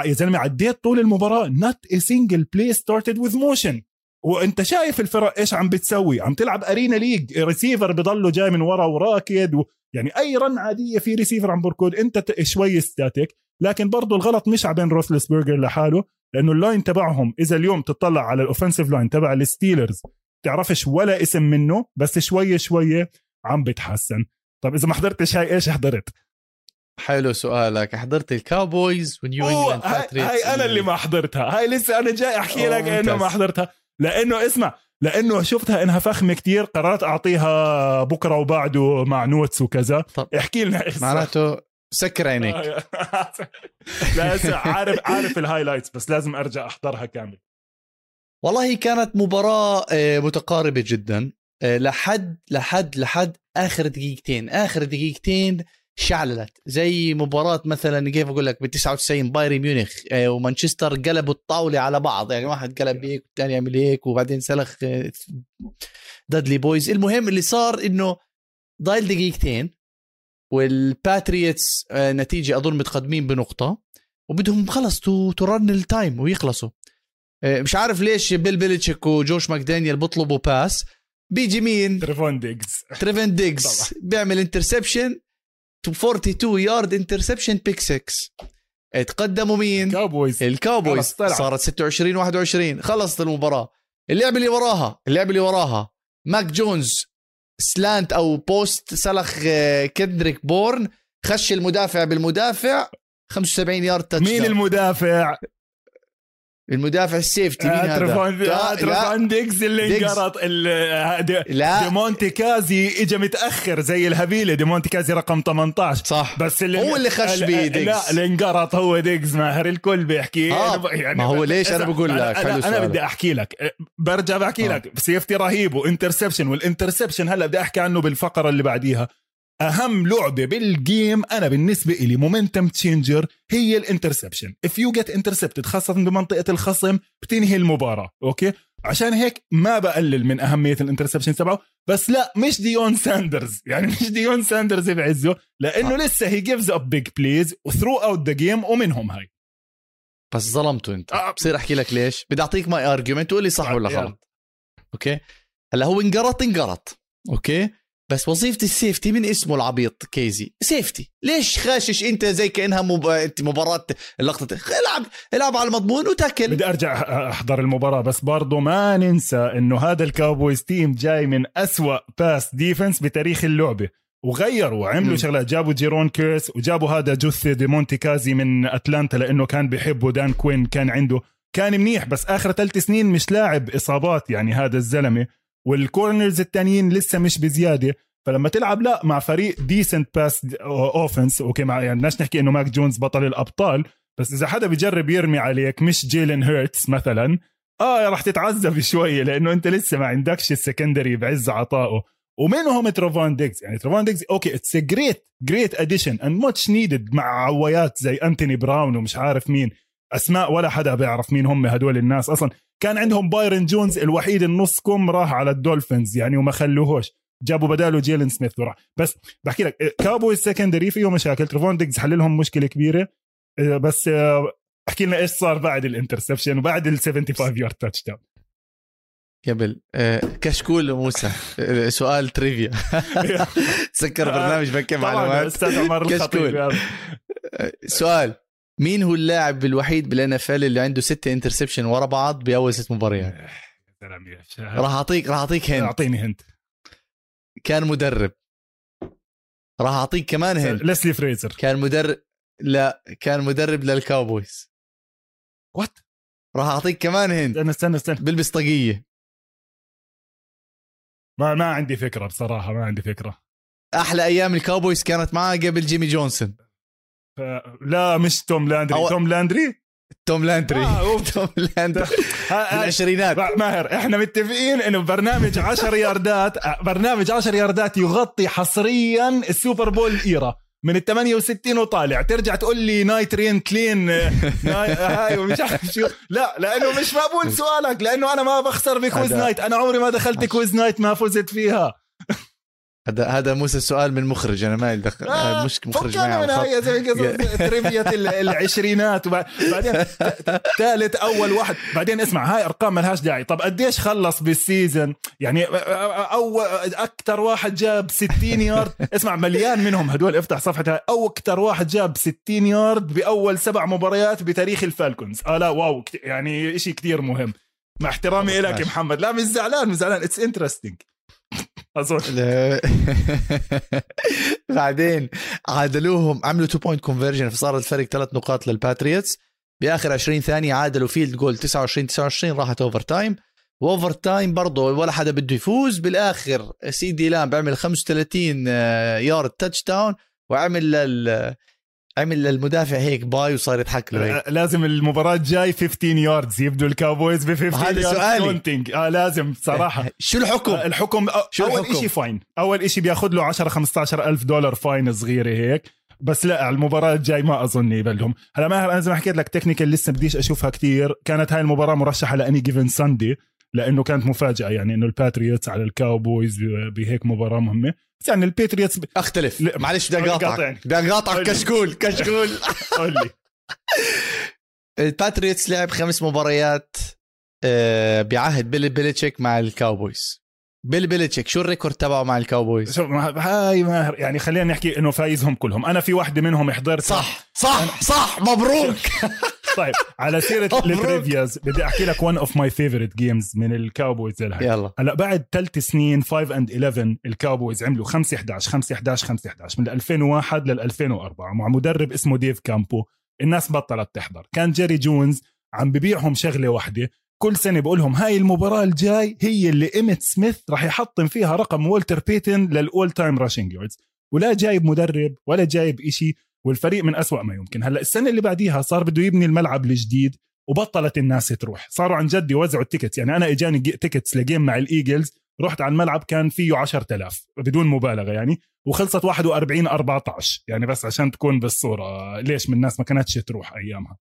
يا زلمة عديت طول المباراة not a single play started with motion. وأنت شايف الفرق إيش عم بتسوي؟ عم تلعب أرينا ليج. ريسيفر بضله جاي من ورا وراكض و... يعني أي run عادية في ريسيفر عم بركض. أنت شوي static لكن برضه الغلط مش على بين روثلسبرجر لحاله لأنه ال line تبعهم إذا اليوم تطلع على ال offensive line تبع الستيلرز تعرفش ولا اسم منه بس شوي شوي عم بتحسن طب إذا ما حضرتش هاي إيش حضرت حلو سؤالك حضرت الكاوبويز ونيو انجلاند هاي, هاي أنا اللي ما حضرتها هاي لسه أنا جاي أحكي لك إنه. ما حضرتها لأنه اسمع لأنه شفتها إنها فخمه كتير قررت أعطيها بكرة وبعده مع notes وكذا طب. احكي لنا. معناته سكر عينيك. (laughs) لا هسه عارف عارف ال highlights بس لازم أرجع أحضرها كامل. والله كانت مباراة آه، متقاربة جدا. آه، لحد لحد لحد آخر دقيقتين آخر دقيقتين شعللت. زي مباراة مثلا كيف أقول لك ب 99 بايرن ميونخ آه، ومانشستر قلبوا الطاولة على بعض. يعني واحد قلب هيك والثاني يعمل هيك وبعدين سلخ آه، دادلي بويز المهم اللي صار إنه ضايل دقيقتين والباتريتس آه، نتيجة أظن متقدمين بنقطة وبدهم خلص to run ال time ويخلصوا. آه، مش عارف ليش بيل بيلتشيك وجوش ماكدانيال بيطلبوا pass بيجي مين؟ تريفون ديجز. تريفون ديجز. بيعمل interception 42 yard interception pick 6 تقدموا مين؟ كاوبويز الكاوبويز. طلع. صارت 26 21 خلصت المباراة. اللعبه اللي وراها اللعبه اللي وراها ماك جونز. slant أو post سلخ آه، كندريك بورن خش المدافع بالمدافع 75 yard touch مين. المدافع؟ المدافع ال safety مين هذا؟ تريفون ديجز اللي دي- لا. ديمونتي كازي اجى متأخر زي الهبيله ديمونتي كازي رقم 18 صح. بس اللي هو اللي خش بيه ديجز. لا اللي انقرط هو ديجز ماهر الكل بيحكي. آه، أنا يعني ما هو ليش أنا إذا- بقول لك؟ أنا- أنا, أنا سؤالك. بدي أحكي لك. أه، برجع بحكي آه. لك. safety رهيب. و interception. وال interception هلا بدي أحكي عنه بالفقرة اللي بعديها. أهم لعبة بال game أنا بالنسبة لي momentum changer هي ال interception. if you get intercepted خاصة بمنطقة الخصم بتنهي المباراة okay؟ عشان هيك ما بقلل من أهمية ال interception تبعه بس لا مش ديون ساندرز. يعني مش ديون ساندرز بعزه لأنه لسه he gives up big plays و throughout the game ومنهم هاي. بس ظلمته أنت. آه. بصير أحكي لك ليش؟ بدي أعطيك my argument تقول لي صح آه، ولا. غلط. okay؟ هلأ هو انقرط انقرط okay؟ بس وظيفه ال safety من اسمه العبيط كيزي. safety ليش خاشش انت زي كأنها مباراة اللقطة؟ العب العب على المضمون وتاكل. بدي أرجع أحضر المباراة بس برضه ما ننسى إنه هذا الكاوبويز team جاي من أسوأ pass defense بتاريخ اللعبة. وغيروا وعملوا مم. شغلات. جابوا جيرون كيرس وجابوا هذا جوث دي مونتي كازي من أتلانتا لأنه كان بيحبه. دان كوين كان عنده كان منيح بس آخر ثلاث سنين مش لاعب إصابات يعني هذا الزلمة. وال corners التانيين لسه مش بزيادة. فلما تلعب لا مع فريق decent pass offense okay مع يعني بدناش نحكي إنه ماك جونز بطل الأبطال بس إذا حدا بيجرب يرمي عليك مش جيلين هيرتس مثلا آه رح تتعذب (laughs) شوية لأنه أنت لسه ما عندكش ال secondary بعز عطائه. ومنهم تريفون ديجز يعني تريفون ديجز okay it's great great addition and much needed مع عويات زي أنتوني براون ومش عارف مين. أسماء ولا حدا بيعرف مين هم هدول الناس. أصلا كان عندهم بايرن جونز الوحيد النص كم راح على الدولفينز يعني وما خلوهوش. جابوا بداله جيلن سميث وراح. بس بحكي لك كابوي ال secondary فيه مشاكل تريفون ديجز حللهم مشكلة كبيرة. آه، بس آه، احكي لنا إيش صار بعد ال interception وبعد ال 75 yard touchdown قبل آه، كشكول موسى. سؤال trivia. (laughs) تذكر برنامج بكي معلومات. أستاذ عمر كشكول. الخطيب سؤال. مين هو اللاعب الوحيد بال NFL اللي عنده ستة interception ورا بعض بأول ست مباريات. راح اعطيك راح أعطيك hint أعطيني hint كان مدرب. راح أعطيك كمان hint ليسلي فريزر. كان مدرب لا كان مدرب للكاوبويز. what راح أعطيك كمان hint استنى استنى استنى. بيلبس طاقيه ما ما عندي فكرة بصراحة ما عندي فكرة. أحلى أيام الكاوبويز كانت معاه قبل جيمي جونسون. لا مش توم لاندري. أو- توم لاندري؟ توم لاندري. آه،. (laughs) توم لاندري. (laughs) بالعشرينات ماهر إحنا متفقين إنه برنامج 10 ياردات برنامج 10 ياردات يغطي حصريا ال Super Bowl era. من ال 68 وطالع. ترجع تقول لي nineteen كلين ناي... هاي ومش عارف شو. لا لأنه مش مقبول (laughs) سؤالك لأنه أنا ما بخسر ب quiz night. أنا عمري ما دخلت quiz night ما فزت فيها. هذا هذا موسى السؤال من مخرج أنا ما لي دخل. آه، مش مخرج معي من. يا زلمة قصص (laughs) trivia ال- العشرينات وبع- بعدين ثالث أول واحد. بعدين اسمع هاي أرقام ملهاش داعي. طب قديش خلص بال season يعني أو أكثر واحد جاب 60 يارد. (laughs) اسمع مليان منهم هدول افتح صفحة هاي. أو أكثر واحد جاب 60 يارد بأول سبع مباريات بتاريخ الفالكونز. آه لا wow يعني شيء كتير مهم. مع احترامي لك ماشي. محمد. لا مش زعلان مش زعلان. it's interesting اظن. (laughs) بعدين عادلوهم عملوا 2 point conversion فصار الفرق ثلاث نقاط للباتريوتس بآخر 20 ثانية عادلوا field goal 29 29 راحت overtime و overtime برضه ولا حدا بده يفوز. بالآخر سي دي لام بيعمل 35 آه، yard touchdown وعمل عمل للمدافع هيك bye وصار يضحك له هيك. لازم المباراة الجاي 15 yards يبدو الكاوبويز ب 15 هذا سؤالي. counting آه لازم صراحة. (laughs) شو الحكم؟ الحكم شو أول الحكم؟ شيء fine أول شيء بياخذ له 10 15 ألف دولار fine صغيرة هيك. بس لا على المباراة الجاي ما أظن يبلهم. هلا ماهر أنا زي ما حكيت لك technical لسه بديش أشوفها كتير. كانت هاي المباراة مرشحة ل any given Sunday لأنه كانت مفاجأة يعني إنه الباتريوتس على الكاوبويز بهيك مباراة مهمة. يعني الباتريوتس ب- أختلف. لا، معلش بدي. أقاطعك. بدي أقاطعك. كشكول كشكول. (laughs) قول لي. (laughs) الباتريوتس لعب خمس مباريات آه، بعهد بيلي بيليتشيك مع الكاوبويز. بيلي بيليتشيك شو ال record تبعه مع الكاوبويز؟ ما- هاي ماهر يعني خلينا نحكي إنه فايزهم كلهم. أنا في واحدة منهم حضرت صح صح صح مبروك. (laughs) طيب على سيرة. ال trivias بدي أحكي لك one of my favorite games من الكاوبويز يلا. هلأ بعد ثلاث سنين 5 and 11 الكاوبويز عملوا 5 11 5 11 5 11 من 2001 لل 2004 مع مدرب اسمه ديف كامبو. الناس بطلت تحضر. كان جيري جونز عم ببيعهم شغلة واحدة كل سنة بقول لهم هاي المباراة الجاي هي اللي إيميت سميث راح يحطم فيها رقم والتر بيتن لل all time rushing yards. ولا جايب مدرب ولا جايب إشي والفريق من أسوأ ما يمكن. هلأ السنة اللي بعديها صار بده يبني الملعب الجديد وبطلت الناس تروح. صاروا عن جد يوزعوا ال tickets. يعني أنا إجاني tickets ل game مع الإيجلز رحت على الملعب كان فيه 10000 بدون مبالغة يعني وخلصت 41 14 يعني بس عشان تكون بالصورة ليش من الناس ما كانتش تروح أيامها.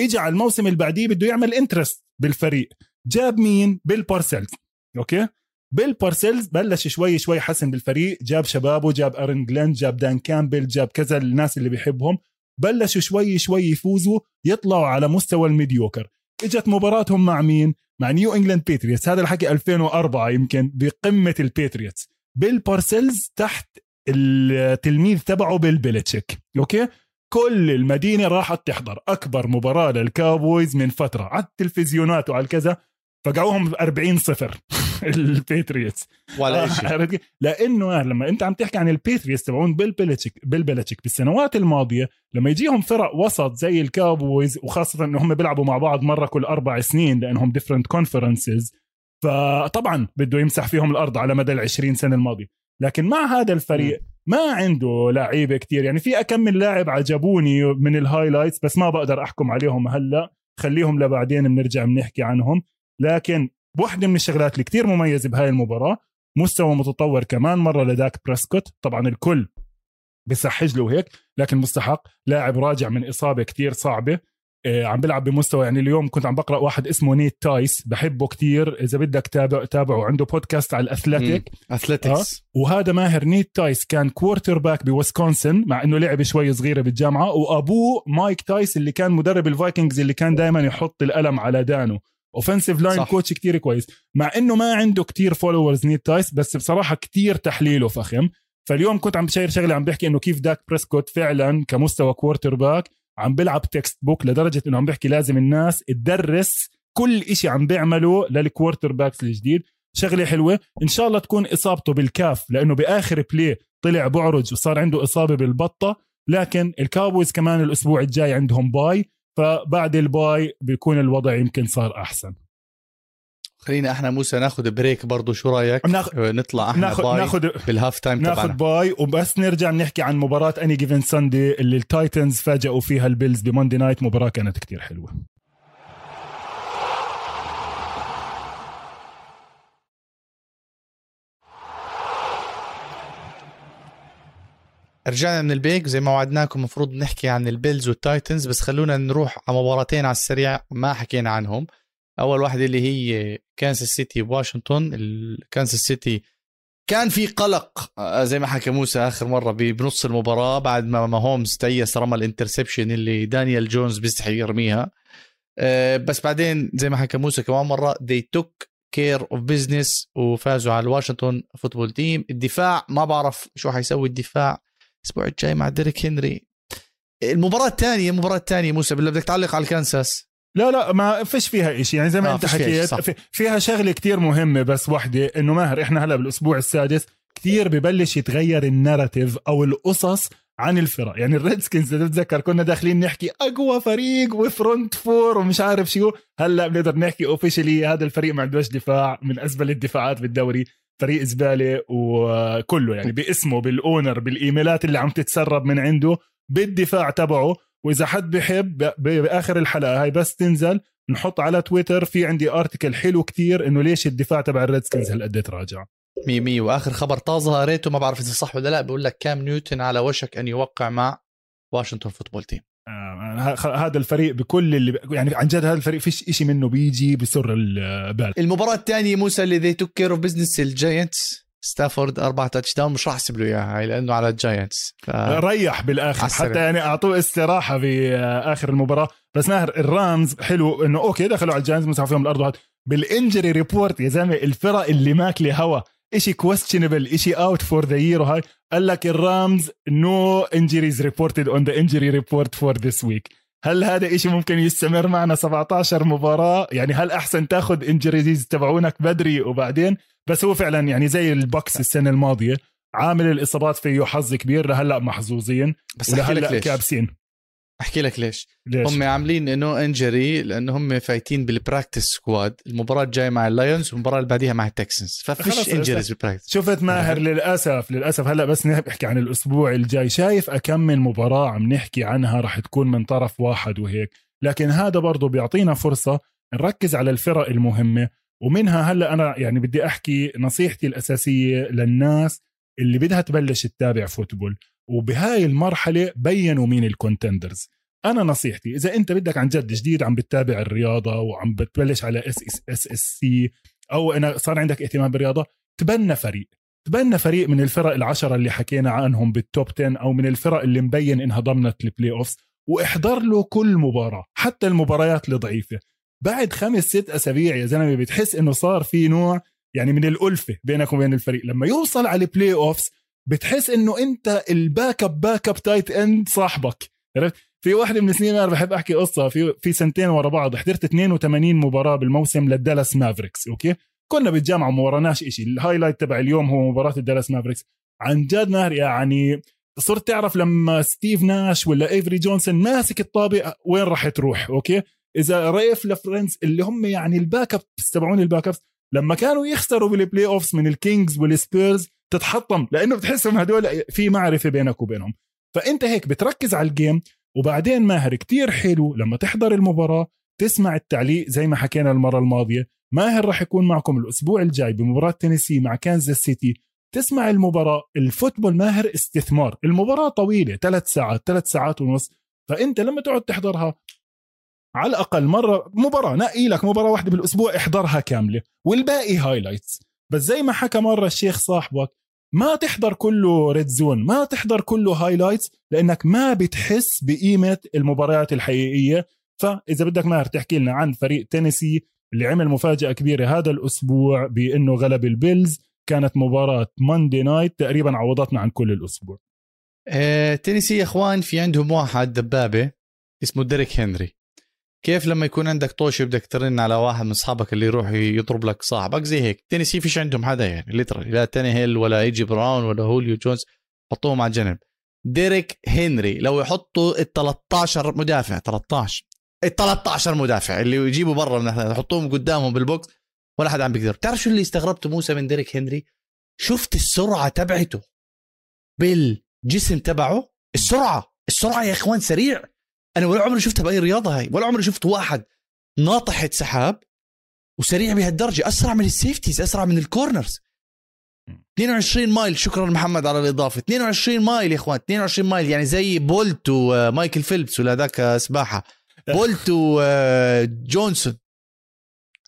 اجى على الموسم اللي بعديه بده يعمل interest بالفريق. جاب مين؟ بيل بارسلز أوكي؟ بيل بارسلز بلش شوي شوي حسن بالفريق. جاب شبابه جاب أرن جلين جاب دان كامبل جاب كذا الناس اللي بيحبهم. بلشوا شوي شوي يفوزوا يطلعوا على مستوى ال mediocre. إجت مباراتهم مع مين؟ مع نيو إنجلاند بيتريتس. هذا الحكي 2004 يمكن بقمة البيتريتس. بيل بارسلز تحت التلميذ تبعه بيل بيلتشيك okay؟ كل المدينة راحت تحضر. أكبر مباراة للكاوبويز من فترة. على التلفزيونات وعلى كذا. فقعوهم 40 صفر. (laughs) البيتريتس. ولا آه، شيء؟ لأنه لما أنت عم تحكي عن البيتريتس تبعون بيل بيلتشيك بيل بيلتشيك بالسنوات الماضية لما يجيهم فرق وسط زي الكاوبويز وخاصة انه هم بيلعبوا مع بعض مرة كل أربع سنين لأنهم different conferences فطبعا بده يمسح فيهم الأرض على مدى ال 20 سنة الماضية. لكن مع هذا الفريق ما عنده لعيبة كتير. يعني في كم من لاعب عجبوني من ال highlights بس ما بقدر أحكم عليهم هلأ. خليهم لبعدين بنرجع بنحكي عنهم. لكن واحدة من الشغلات اللي كتير مميزة بهاي المباراة مستوى متطور كمان مرة لداك بريسكوت. طبعا الكل بيصحج له هيك لكن مستحق. لاعب راجع من إصابة كتير صعبة. عم بيلعب بمستوى يعني اليوم كنت عم بقرأ واحد اسمه نيت تايس بحبه كتير. إذا بدك تابع تابعه عنده بودكاست على الأثليتيك. أثليتكس. وهذا ماهر نيت تايس كان quarterback بويسكونسن مع إنه لعب شوي صغيرة بالجامعة. وأبوه مايك تايس اللي كان مدرب الفايكنجز اللي كان دائما يحط القلم على دانه offensive line. coach كتير كويس. مع إنه ما عنده كتير followers نيد تايس بس بصراحة كتير تحليله فخم. فاليوم كنت عم بشير شغلة عم بحكي إنه كيف داك بريسكوت فعلا كمستوى quarterback عم بيلعب textbook لدرجة إنه عم بحكي لازم الناس تدرس كل إشي عم بيعمله لل quarterbacks الجديد. شغلة حلوة. إن شاء الله تكون إصابته بال calf لأنه بآخر play طلع بعرج وصار عنده إصابة بالبطة. لكن الكاوبويز كمان الأسبوع الجاي عندهم bye فبعد ال bye بيكون الوضع يمكن صار أحسن. خلينا إحنا موسى ناخذ break برضه شو رأيك؟ ناخ... آه، نطلع إحنا ناخذ bye ناخذ بال halftime ناخذ تبعنا. bye وبس نرجع نحكي عن مباراة any given Sunday اللي التايتنز فاجئوا فيها البيلز ب Monday night. مباراة كانت كتير حلوة. رجعنا من ال break زي ما وعدناكم المفروض نحكي عن البيلز والتايتنز بس خلونا نروح على مباراتين على السريع ما حكينا عنهم. أول واحدة اللي هي كانساس سيتي واشنطن كانساس سيتي كان في قلق آه، زي ما حكى موسى آخر مرة بنص المباراة بعد ما ماهومز تيس رمى ال interception اللي دانيال جونز بيستحي يرميها. آه، بس بعدين زي ما حكى موسى كمان مرة they took care of business وفازوا على الواشنطن فوتبول تيم الدفاع ما بعرف شو حيسوي الدفاع. الأسبوع الجاي مع ديريك هنري. المباراة الثانية المباراة الثانية موسى بالله بدك تعلق على الكانساس؟ لا لا ما فيش فيها إشي. يعني زي ما آه، أنت فيها حكيت فيها شغلة كتير مهمة بس وحدة إنه ماهر إحنا هلا بالأسبوع السادس كتير ببلش يتغير ال narrative أو القصص عن الفرق يعني ال Redskins إذا تتذكر كنا داخلين نحكي أقوى فريق و front four ومش عارف شو. هلأ بنقدر نحكي officially هذا الفريق ما عندوش دفاع من ازبل الدفاعات بالدوري. فريق زبالة وكله يعني باسمه بال owner بالإيميلات اللي عم تتسرب من عنده بالدفاع تبعه. وإذا حد بحب بآخر الحلقة هاي بس تنزل نحط على تويتر في عندي article حلو كتير إنه ليش الدفاع تبع ال Redskins هالقد تراجع. مية مية. وآخر خبر طازه قريته ما بعرف إذا صح ولا لا بقول لك كام نيوتن على وشك أن يوقع مع واشنطن Football Team آه، هذا الفريق بكل اللي يعني عن جد هذا الفريق فيش إشي منه بيجي بسر البال المباراة الثانية موسى اللي they took care of business ال Giants. ستافورد أربعة touchdown مش راح أحسب له إياها هاي لأنه على ال Giants. ف... ريح بالآخر عالسريع. حتى يعني أعطوه استراحة باخر المباراة. بس ماهر ال Rams حلو إنه okay دخلوا على ال Giants مسحوا فيهم الأرض. وهاد. بال injury report يا زلمة الفرق اللي ماكلة هوا. إشي questionable إشي out for the year وهاي. قال لك ال Rams no injuries reported on the injury report for this week هل هذا إشي ممكن يستمر معنا 17 مباراة؟ يعني هل أحسن تاخذ injuries تبعونك بدري وبعدين؟ بس هو فعلا يعني زي ال Bucs السنة الماضية عامل الإصابات فيه حظ كبير لهلأ محظوظين بس ولهلأ كابسين. أحكي لك ليش. ليش؟ هم عاملين no injury لأنه هم فايتين بال practice squad المباراة الجاية مع ال Lions والمباراة اللي بعديها مع ال Texans خلص، ففيش injuries بال practice شفت ماهر للأسف للأسف. هلا بس نحكي عن الأسبوع الجاي. شايف أكم من مباراة عم نحكي عنها رح تكون من طرف واحد وهيك. لكن هذا برضه بيعطينا فرصة نركز على الفرق المهمة. ومنها هلا أنا يعني بدي أحكي نصيحتي الأساسية للناس اللي بدها تبلش تتابع football. وبهاي المرحلة بينوا مين ال contenders أنا نصيحتي إذا أنت بدك عن جد جديد عم بتتابع الرياضة وعم بتبلش على اس اس اس سي أو أنا صار عندك اهتمام بالرياضة تبنى فريق. تبنى فريق من الفرق العشرة اللي حكينا عنهم بال top 10 أو من الفرق اللي مبين إنها ضمنت ال playoffs واحضر له كل مباراة حتى المباريات الضعيفة. بعد خمس ست أسابيع يا زلمة بتحس إنه صار في نوع يعني من الألفة بينك وبين الفريق. لما يوصل على ال playoffs بتحس إنه أنت ال backup backup tight end صاحبك. عرفت؟ في واحدة من السنين أنا بحب أحكي قصة في في سنتين ورا بعض. حضرت 82 مباراة بالموسم لل Dallas Mavericks okay؟ كنا بالجامعة وما وراناش شيء ال highlight تبع اليوم هو مباراة ال Dallas Mavericks. عن جد ماهر يعني صرت تعرف لما ستيف ناش ولا إيفري جونسون ماسك الطابة وين راح تروح okay؟ إذا Raef LaFrentz اللي هم يعني ال backup تبعون ال backups لما كانوا يخسروا بال playoffs من ال Kings وال Spurs تتحطم لأنه بتحسهم هدول في معرفة بينك وبينهم. فأنت هيك بتركز على ال game وبعدين ماهر كتير حلو لما تحضر المباراة تسمع التعليق زي ما حكينا المرة الماضية. ماهر راح يكون معكم الأسبوع الجاي بمباراة تينيسي مع كانزاس سيتي. تسمع المباراة ال football ماهر استثمار. المباراة طويلة ثلاث ساعات ثلاث ساعات ونص. فأنت لما تقعد تحضرها على الأقل مرة مباراة نقي لك مباراة واحدة بالأسبوع احضرها كاملة. والباقي highlights بس زي ما حكى مرة الشيخ صاحبك ما تحضر كله RedZone ما تحضر كله highlights لأنك ما بتحس بقيمة المباريات الحقيقية. فإذا بدك ماهر تحكي لنا عن فريق تينيسي اللي عمل مفاجأة كبيرة هذا الأسبوع بأنه غلب ال Bills. كانت مباراة Monday night تقريبا عوضتنا عن كل الأسبوع. آه، تينيسي يا إخوان في عندهم واحد دبابة اسمه ديريك هنري. كيف لما يكون عندك طوشه بدك ترن على واحد من أصحابك اللي يروح يضرب لك صاحبك زي هيك؟ تينيسي فيش عندهم حدا يعني literally لا تانيهيل ولا إيجي براون ولا هوليو جونز حطوهم على جنب ديريك هنري لو يحطوا ال 13 مدافع 13 ال 13 مدافع اللي يجيبوا برا يحطوهم قدامهم بال box ولا حدا عم بيقدر. بتعرف شو اللي استغربته موسى من ديريك هنري؟ شفت السرعة تبعته بالجسم تبعه؟ السرعة السرعة يا إخوان سريع. أنا ولا عمري شفتها بأي رياضة هاي ولا عمري شفت واحد ناطحه سحاب وسريع بهالدرجة أسرع من ال safeties أسرع من ال corners. 22 mile شكرا محمد على الإضافة. 22 mile يا إخوان 22 mile يعني زي بولت ومايكل فيلبس ولا ذاك سباحة. بولت وجونسون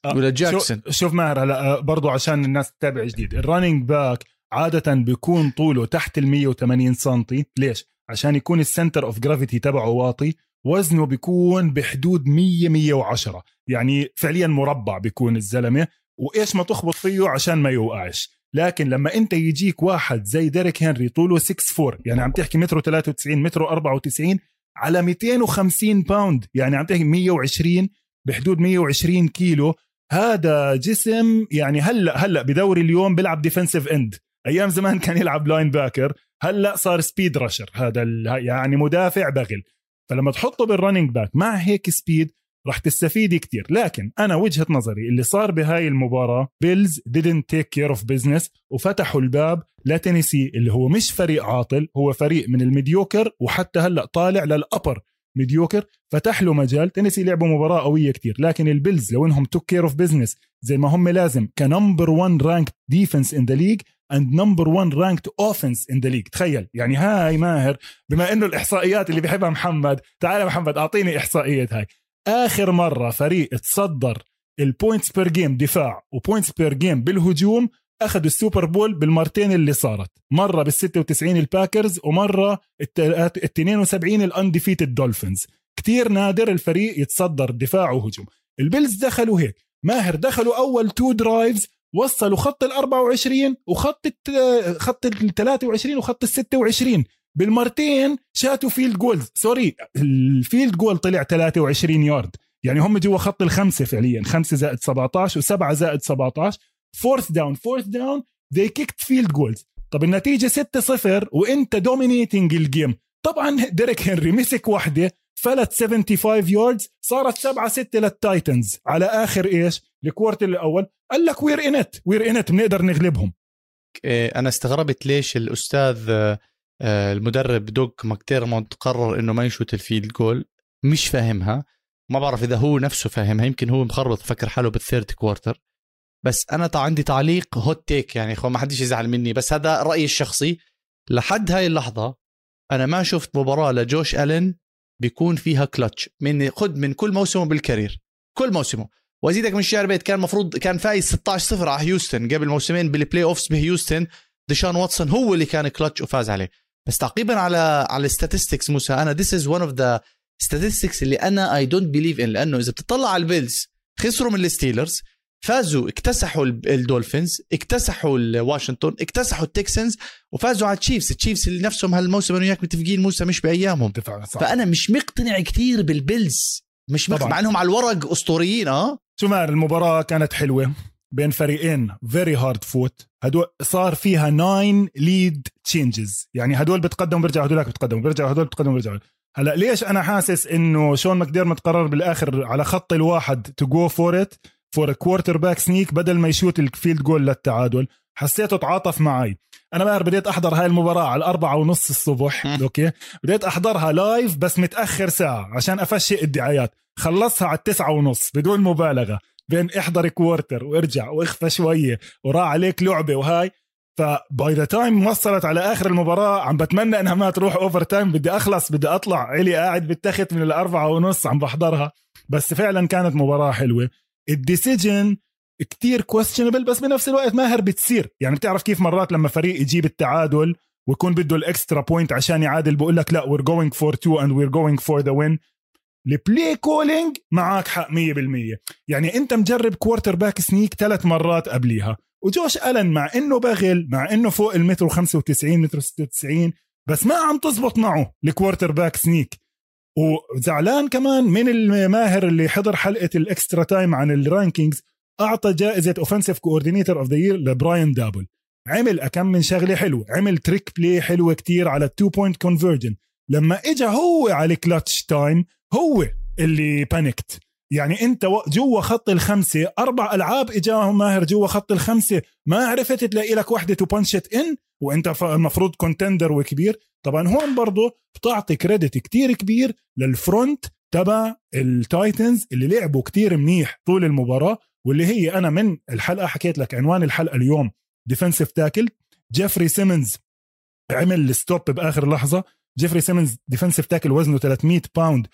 ولا جاكسون. شوف ماهر هلا برضو عشان الناس تتابع جديد. ال running back عادة بيكون طوله تحت ال 180 سم ليش؟ عشان يكون ال center of gravity تبعه واطي. وزنه بيكون بحدود 100 110 يعني فعليا مربع بيكون الزلمة. وإيش ما تخبط فيه عشان ما يوقعش. لكن لما أنت يجيك واحد زي ديريك هنري طوله 6 4 يعني عم تحكي متر 93 متر 94 على 250 pound يعني عم تحكي 120 بحدود 120 كيلو. هذا جسم يعني هلأ هلأ بدوري اليوم بيلعب defensive end أيام زمان كان يلعب linebacker هلأ صار speed rusher هذا يعني مدافع بغل. فلما تحطه بال running back مع هيك speed راح تستفيد كتير. لكن أنا وجهة نظري اللي صار بهاي المباراة Bills didn't take care of business وفتحوا الباب لتينيسي اللي هو مش فريق عاطل هو فريق من ال mediocre وحتى هلأ طالع لل upper mediocre فتح له مجال. تينيسي لعبوا مباراة قوية كتير لكن البيلز لو إنهم took care of business زي ما هم لازم ك number 1 ranked defense in the league and number 1 ranked offense in the league تخيل. يعني هاي ماهر بما إنه الإحصائيات اللي بيحبها محمد تعال محمد أعطيني إحصائية هاي. آخر مرة فريق تصدر ال points per game دفاع و points per game بالهجوم أخذوا ال Super Bowl بالمرتين اللي صارت. مرة بال 96 الباكرز ومرة ال 72 ال undefeated Dolphins كتير نادر الفريق يتصدر دفاع وهجوم. البيلز دخلوا هيك. ماهر دخلوا أول two drives وصلوا خط ال 24 وخط خط ال 23 وخط ال 26 بالمرتين شاتوا field goals sorry ال field goal طلع 23 يارد يعني هم جوا خط الخمسه فعليا. 5 زائد 17 و7 زائد 17 fourth down fourth down they kicked field goals طب النتيجة 6 0 وإنت dominating ال game طبعا ديريك هنري مسك واحدة فلت 75 yards صارت 7 6 لل Titans على آخر إيش؟ ال quarter الأول. قال لك we're in it we're in it بنقدر نغلبهم. إيه، أنا استغربت ليش الأستاذ آه، المدرب شون ماكديرمت قرر إنه ما يشوت ال field goal مش فاهمها. ما بعرف إذا هو نفسه فاهمها. يمكن هو مخربط فكر حاله بال third quarter بس أنا عندي تعليق hot take يعني اخوان ما حدش يزعل مني. بس هذا رأيي الشخصي. لحد هاي اللحظة أنا ما شفت مباراة لجوش ألين بيكون فيها كلتش من خد من كل موسمه بال career كل موسمه. وأزيدك من الشعر بيت كان المفروض كان فايز 16 0 على هيوستن قبل موسمين بال playoffs بهيوستن. ديشان واتسون هو اللي كان كلتش وفاز عليه. بس تعقيبا على على ال statistics موسى أنا this is one of the statistics اللي أنا I don't believe in لأنه إذا بتطلع على البيلز خسروا من الستيلرز فازوا اكتسحوا الدولفينز اكتسحوا واشنطن اكتسحوا التكسنز وفازوا على التشيفز. التشيفز اللي نفسهم هالموسم أنا وياك متفقين موسى مش بأيامهم. صح. فأنا مش مقتنع كثير بالبيلز. مش مقتنع مع انهم على الورق أسطوريين آه. شو ماهر المباراة كانت حلوة بين فريقين very hard fought هدول صار فيها 9 lead changes يعني هدول بتقدموا بيرجعوا هدول بتقدموا بيرجعوا هدول بتقدموا بيرجعوا هلا ليش أنا حاسس إنه شون ماكديرمت قرر بالآخر على خط الواحد to go for it for quarterback sneak بدل ما يشوت ال field goal للتعادل؟ حسيته تعاطف معي. أنا ماهر بديت أحضر هاي المباراة على الأربعة ونص الصبح (laughs) أوكي؟ بديت أحضرها live بس متأخر ساعة عشان أقشر الدعايات خلصها على التسعة ونص بدون مبالغة بين إحضر quarter وارجع وأغفى شوية وراح عليك لعبة وهاي. ف by the time وصلت على آخر المباراة عم بتمنى إنها ما تروح overtime بدي أخلص بدي أطلع. علي قاعد بالتخت من الأربعة ونص عم بحضرها. بس فعلا كانت مباراة حلوة. ال decision كتير questionable بس بنفس الوقت ماهر بتصير يعني بتعرف كيف مرات لما فريق يجيب التعادل ويكون بده ال extra point عشان يعادل بقول لك لا we're going for two and we're going for the win ال play calling معك حق 100% يعني انت مجرب quarterback sneak ثلاث مرات قبليها. وجوش ألن مع إنه بغل مع إنه فوق المتر 95 متر 96 بس ما عم تزبط معه ال quarterback sneak وزعلان كمان من الماهر اللي حضر حلقة ال Extra Time عن ال rankings أعطى جائزة offensive coordinator of the year لبراين دابل. عمل أكم من شغلة حلوة عمل trick play حلوة كتير على ال two point conversion لما اجى هو على ال clutch time هو اللي panicked يعني أنت جوا خط الخمسة أربع ألعاب اجاهم ماهر جوا خط الخمسة ما عرفت تلاقي لك وحدة to punch it in وأنت المفروض contender وكبير. طبعا هون برضه بتعطي credit كتير كبير لل front تبع التايتنز اللي لعبوا كتير منيح طول المباراة. واللي هي أنا من الحلقة حكيت لك عنوان الحلقة اليوم defensive tackle جيفري سيمنز عمل ال stop بآخر لحظة. جيفري سيمنز defensive tackle وزنه 300 pound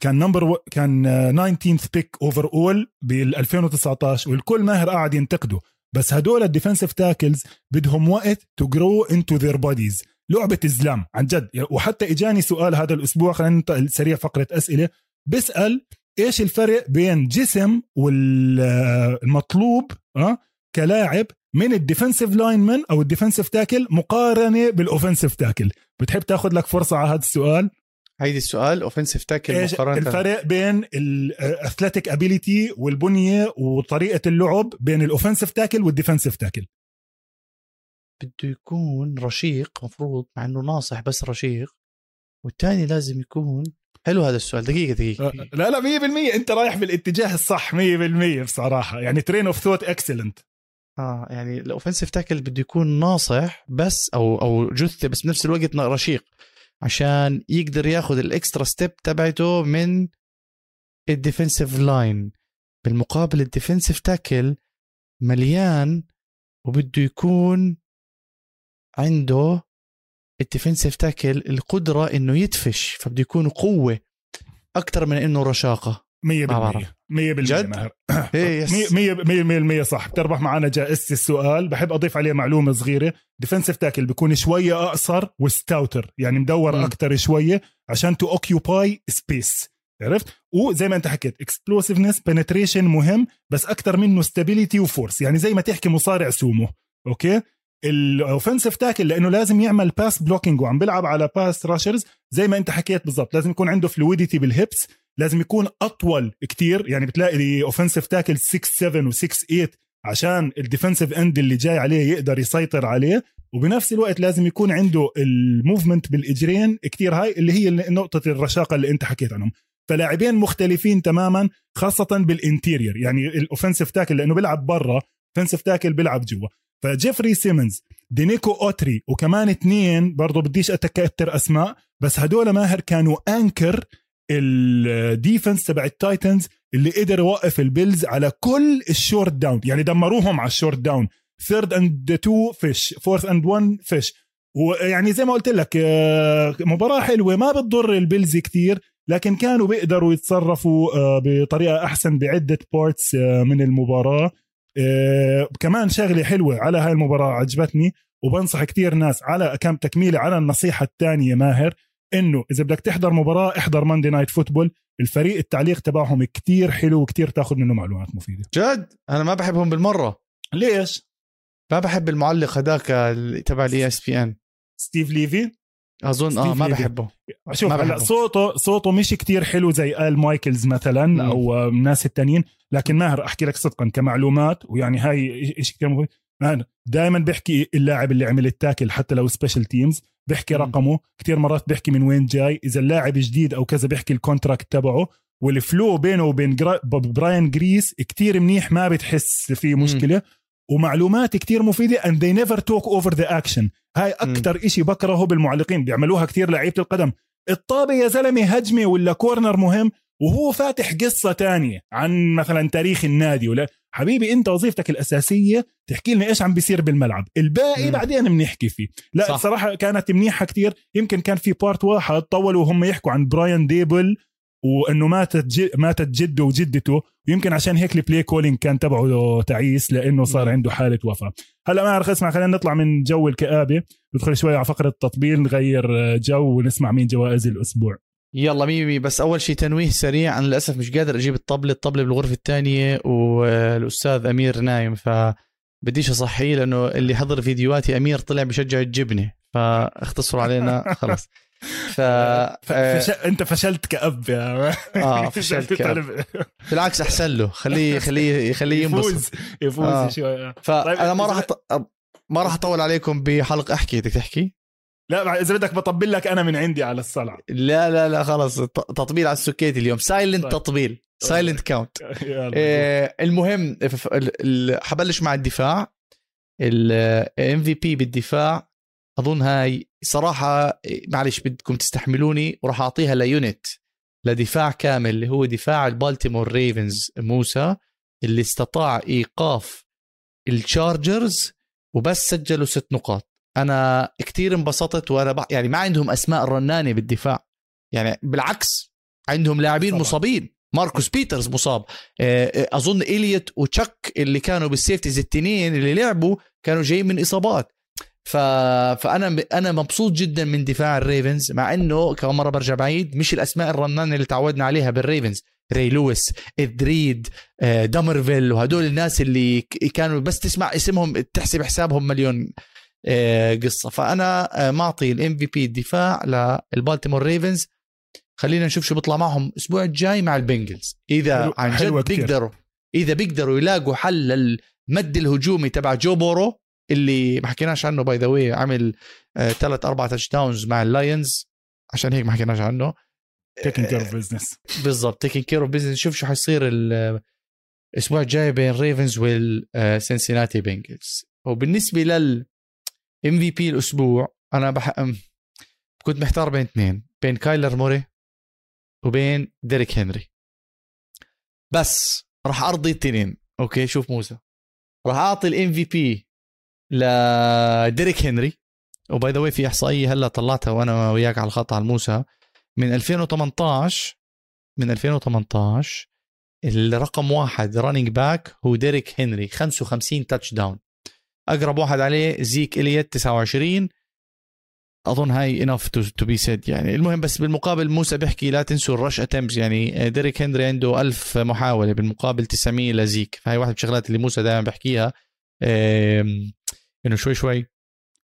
كان number و... كان 19 pick overall بال 2019 والكل ماهر قاعد ينتقده. بس هدول ال defensive tackles بدهم وقت to grow into their bodies لعبة زلام عن جد. وحتى إجاني سؤال هذا الأسبوع خلينا ننتقل سريع فقرة أسئلة. بسأل إيش الفرق بين جسم والمطلوب أه؟ كلاعب من ال defensive lineman أو ال defensive tackle مقارنة بال offensive tackle؟ بتحب تاخذ لك فرصة على هذا السؤال؟ هيدي السؤال offensive tackle إيش الفرق بين ال athletic ability والبنية وطريقة اللعب بين ال offensive tackle وال defensive tackle؟ بده يكون رشيق مفروض مع إنه ناصح بس رشيق والثاني لازم يكون حلو هذا السؤال. دقيقة دقيقة, دقيقة. لا لا 100% انت رايح بالاتجاه الصح 100% بصراحة. يعني train of thought excellent آه يعني ال offensive tackle بده يكون ناصح بس أو أو جثة بس بنفس الوقت رشيق. عشان يقدر ياخذ ال extra step تبعته من ال defensive line بالمقابل ال defensive tackle مليان وبده يكون عنده ال defensive tackle القدرة إنه يدفش فبده يكون قوة أكثر من إنه رشاقة. 100% 100% جد؟ 100% (laughs) صح. بتربح معنا جائزة السؤال. بحب أضيف عليه معلومة صغيرة. defensive tackle بيكون شوية أقصر و stouter يعني مدور أكثر شوية عشان to occupy space عرفت؟ وزي ما أنت حكيت explosiveness penetration مهم بس أكثر منه stability و force يعني زي ما تحكي مصارع سومو أوكي؟ ال offensive tackle لأنه لازم يعمل pass blocking وعم بيلعب على pass rushers زي ما أنت حكيت بالضبط. لازم يكون عنده fluidity بال hips لازم يكون أطول كتير يعني بتلاقي offensive tackle 6 7 و6 8 عشان ال defensive end اللي جاي عليه يقدر يسيطر عليه. وبنفس الوقت لازم يكون عنده ال movement بالإجرين كتير هاي اللي هي نقطة الرشاقة اللي أنت حكيت عنهم. فلاعبين مختلفين تماما خاصة بال interior يعني ال offensive tackle لأنه بيلعب برا defensive tackle بيلعب جوا. فجيفري سيمنز دينيكو أوتري وكمان اثنين برضه بديش اتكتر أسماء بس هدول ماهر كانوا anchor ال defense تبع التايتنز اللي قدر يوقف البيلز على كل ال short down. يعني دمروهم على ال short down. third and two فيش fourth and 1 فيش. ويعني زي ما قلت لك آه، مباراة حلوة ما بتضر البيلز كتير لكن كانوا بيقدروا يتصرفوا آه، بطريقة أحسن بعدة parts آه، من المباراة. كمان شغلة حلوة على هاي المباراة عجبتني وبنصح كتير ناس كتكميلة على النصيحة الثانية ماهر إنه إذا بدك تحضر مباراة احضر Monday Night Football الفريق التعليق تبعهم كتير حلو وكتير تاخذ منه معلومات مفيدة. جد؟ أنا ما بحبهم بالمرة. ليش؟ ما بحب المعلق هذاك تبع ال ESPN ستيف ليفي؟ أظن آه ما بحبه. شوف هلا صوته صوته مش كتير حلو زي آل مايكلز مثلا مم. أو الناس التانيين. لكن ماهر أحكي لك صدقا كمعلومات ويعني هاي شيء كثير مهم. دائما بيحكي اللاعب اللي عمل ال tackle حتى لو special teams بيحكي رقمه. كتير مرات بيحكي من وين جاي. إذا اللاعب جديد أو كذا بيحكي ال contract تبعه. وال flow بينه وبين براين جريس كتير منيح ما بتحس في مشكلة. ومعلومات كتير مفيدة and they never talk over the action. هاي أكتر إشي بكرهه بالمعلقين بيعملوها كتير لعيبة القدم. الطابة يا زلمة هجمة ولا corner مهم وهو فاتح قصة تانية عن مثلا تاريخ النادي. ولا حبيبي أنت وظيفتك الأساسية تحكي لنا إيش عم بيصير بالملعب. الباقي مم. بعدين بنحكي فيه. لا صح. الصراحه كانت منيحة كتير. يمكن كان في part واحد طولوا وهم يحكوا عن براين ديبل وإنه ماتت جد ماتت جدة وجدته. ويمكن عشان هيك ال play calling كان تبعه تعيس لأنه صار عنده حالة وفاة. هلأ ما اعرف أسمع خلينا نطلع من جو الكآبة. ندخل شوي على فقرة التطبيل نغير جو ونسمع مين جوائز الأسبوع. يلا ميمي بس أول شيء تنويه سريع أنا للأسف مش قادر أجيب الطبله الطبله بالغرفة الثانية والأستاذ أمير نايم. ف بديش أصحيه لأنه اللي حضر فيديوهاتي أمير طلع بشجع الجبنة. فاختصروا علينا (laughs) خلص ف... فش... انت فشلت كأب يا (laughs) آه فشلت (laughs) كأب. بالعكس أحسن له. خليه (laughs) خليه خليه ينبسط. يفوز. يفوز آه. شوي فانا ما راح ما راح أطول عليكم بحلقة. احكي بدك تحكي؟ لا إذا بدك بطبل لك أنا من عندي على الصلع لا لا لا خلص. تطبيل على السكيت اليوم. silent طيب. تطبيل. silent count آه المهم حبلش مع الدفاع. ال MVP بالدفاع. أظن هاي صراحة معلش بدكم تستحملوني وراح أعطيها ل unit لدفاع كامل اللي هو دفاع البالتيمور ريفنز موسى اللي استطاع إيقاف التشارجرز وبس سجلوا ست نقاط. أنا كثير انبسطت وأنا بح... يعني ما عندهم أسماء رنانه بالدفاع. يعني بالعكس عندهم لاعبين مصابين. ماركوس بيترز مصاب. آه، آه، أظن إليوت وتشك اللي كانوا بال safeties التنين اللي لعبوا كانوا جايين من إصابات. ف... فأنا أنا مبسوط جدا من دفاع الريفنز مع إنه كمان مرة برجع بعيد مش الأسماء الرنانه اللي تعودنا عليها بالريفنز. ري لويس إد ريد آه، دامرفيل وهدول الناس اللي كانوا بس تسمع اسمهم تحسب حسابهم مليون قصة. فأنا معطي ال MVP الدفاع للبالتيمور ريفنز. خلينا نشوف شو بيطلع معهم الأسبوع الجاي مع البنجلز. إذا عن جد بيقدروا إذا بيقدروا يلاقوا حل للمد الهجومي تبع جو بورو اللي ما حكيناش عنه by the way عمل ثلاث أربع touchdowns مع اللاينز عشان هيك ما حكيناش عنه. taking care of business بالضبط taking care of business شوف شو حيصير الأسبوع الجاي بين ريفنز والسنسيناتي بنجلز وبالنسبة لل MVP الأسبوع أنا بح... كنت محتار بين اثنين بين كايلر موري وبين ديريك هنري بس راح أرضي التنين أوكي شوف موسى. راح أعطي ال MVP لديريك هنري. و by the way إحصائية هلا طلعتها وأنا وياك على الخط على موسى من 2018 من 2018 الرقم واحد running back هو ديريك هنري. 55 touchdown أقرب واحد عليه زيك إليت 29 أظن هاي enough to be said يعني. المهم بس بالمقابل موسى بيحكي لا تنسوا ال rush attempts يعني. ديريك هنري عنده ألف محاولة بالمقابل 900 لزيك. فهي واحدة من الشغلات اللي موسى دائما بحكيها إنه شوي شوي.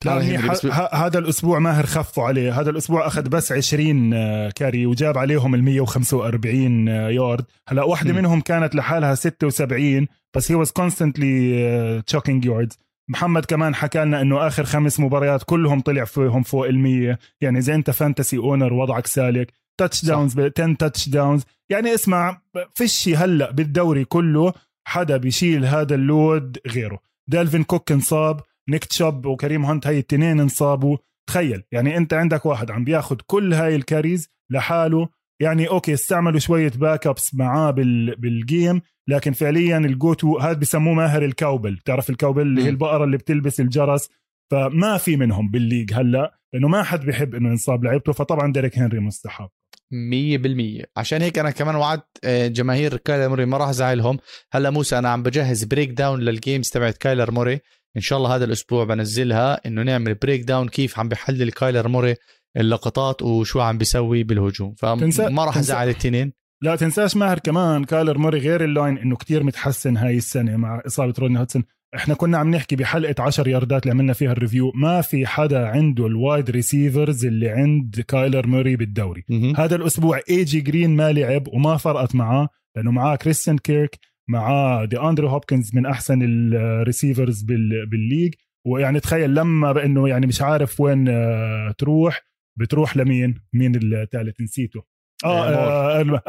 لا هذا الأسبوع ماهر خفوا عليه. هذا الأسبوع أخذ بس 20 آه، carry وجاب عليهم ال 145 يارد. هلا واحدة منهم كانت لحالها 76 بس he was constantly chunking yards محمد كمان حكى لنا إنه آخر خمس مباريات كلهم طلع فيهم فوق ال يعني إذا أنت fantasy owner وضعك سالك. touchdowns 10 touchdowns يعني اسمع فيش هلأ بالدوري كله حدا بيشيل هذا ال load غيره. دالفين كوك انصاب. نيك تشوب وكريم هونت هاي التنين انصابوا. تخيل يعني انت عندك واحد عم بياخد كل هاي ال carries لحاله. يعني okay استعملوا شوية backups معاه بال game لكن فعليا الجو تو هذا بسموه ماهر الكوبل بتعرف الكوبل اللي هي البقرة اللي بتلبس الجرس؟ فما في منهم بال league هلأ لأنه ما حد بيحب إنه ينصاب لعيبته. فطبعا ديريك هنري مستحق 100% عشان هيك أنا كمان وعدت آه، جماهير كايلر موري ما راح أزعلهم. هلأ موسى أنا عم بجهز breakdown لل games تبعت كايلر موري. إن شاء الله هذا الأسبوع بنزلها إنه نعمل breakdown كيف عم بحلل كايلر موري اللقطات وشو عم بيسوي بالهجوم. فما راح أزعل التنين. لا تنساش ماهر كمان كايلر موري غير ال line إنه كتير متحسن هاي السنة مع إصابة رودني هودسون إحنا كنا عم نحكي بحلقة 10 ياردات اللي عملنا فيها ال review ما في حدا عنده ال wide receivers اللي عند كايلر موري بالدوري. هذا الأسبوع اي جي جرين ما لعب وما فرقت معاه لأنه معاه كريستيان كيرك معاه دي أندري هوبكنز من أحسن ال receivers بال league. ويعني تخيل لما بأنه يعني مش عارف وين آه، تروح بتروح لمين؟ مين الثالث نسيته. آه, آه, آه,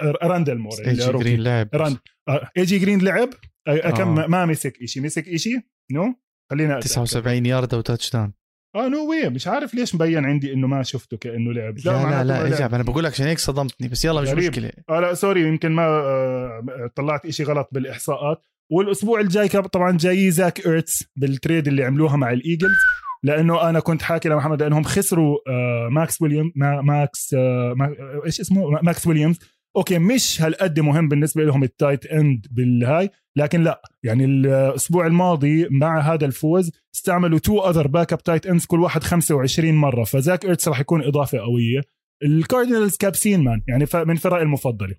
آه, راندل مور. اي جي جرين لعب. راند اي جي جرين لعب. كم؟ ما مسك شيء مسك شيء no؟ خلينا 79 يارد و touchdown آه no way مش عارف ليش مبين عندي إنه ما شفته كأنه لعب. لا لا لا, لا أنا بقول لك عشان هيك صدمتني بس يلا مش غريب. مشكلة. آه لا sorry يمكن ما آه طلعت إشي غلط بالإحصاءات. والأسبوع الجاي طبعا جاي زاك ايرتس بال trade اللي عملوها مع الإيجلز لأنه أنا كنت حاكي لمحمد لانهم خسروا آه ماكس ويليام ماكس آه إيش اسمه؟ ماكس ويليامز okay مش هالقد مهم بالنسبة لهم ال tight end بالهاي لكن لا. يعني الأسبوع الماضي مع هذا الفوز استعملوا two other backup tight ends كل واحد 25 مرة. فزاك إيرتس راح يكون إضافة قوية. الكاردينالز كابسين man. يعني من فرق المفضلة.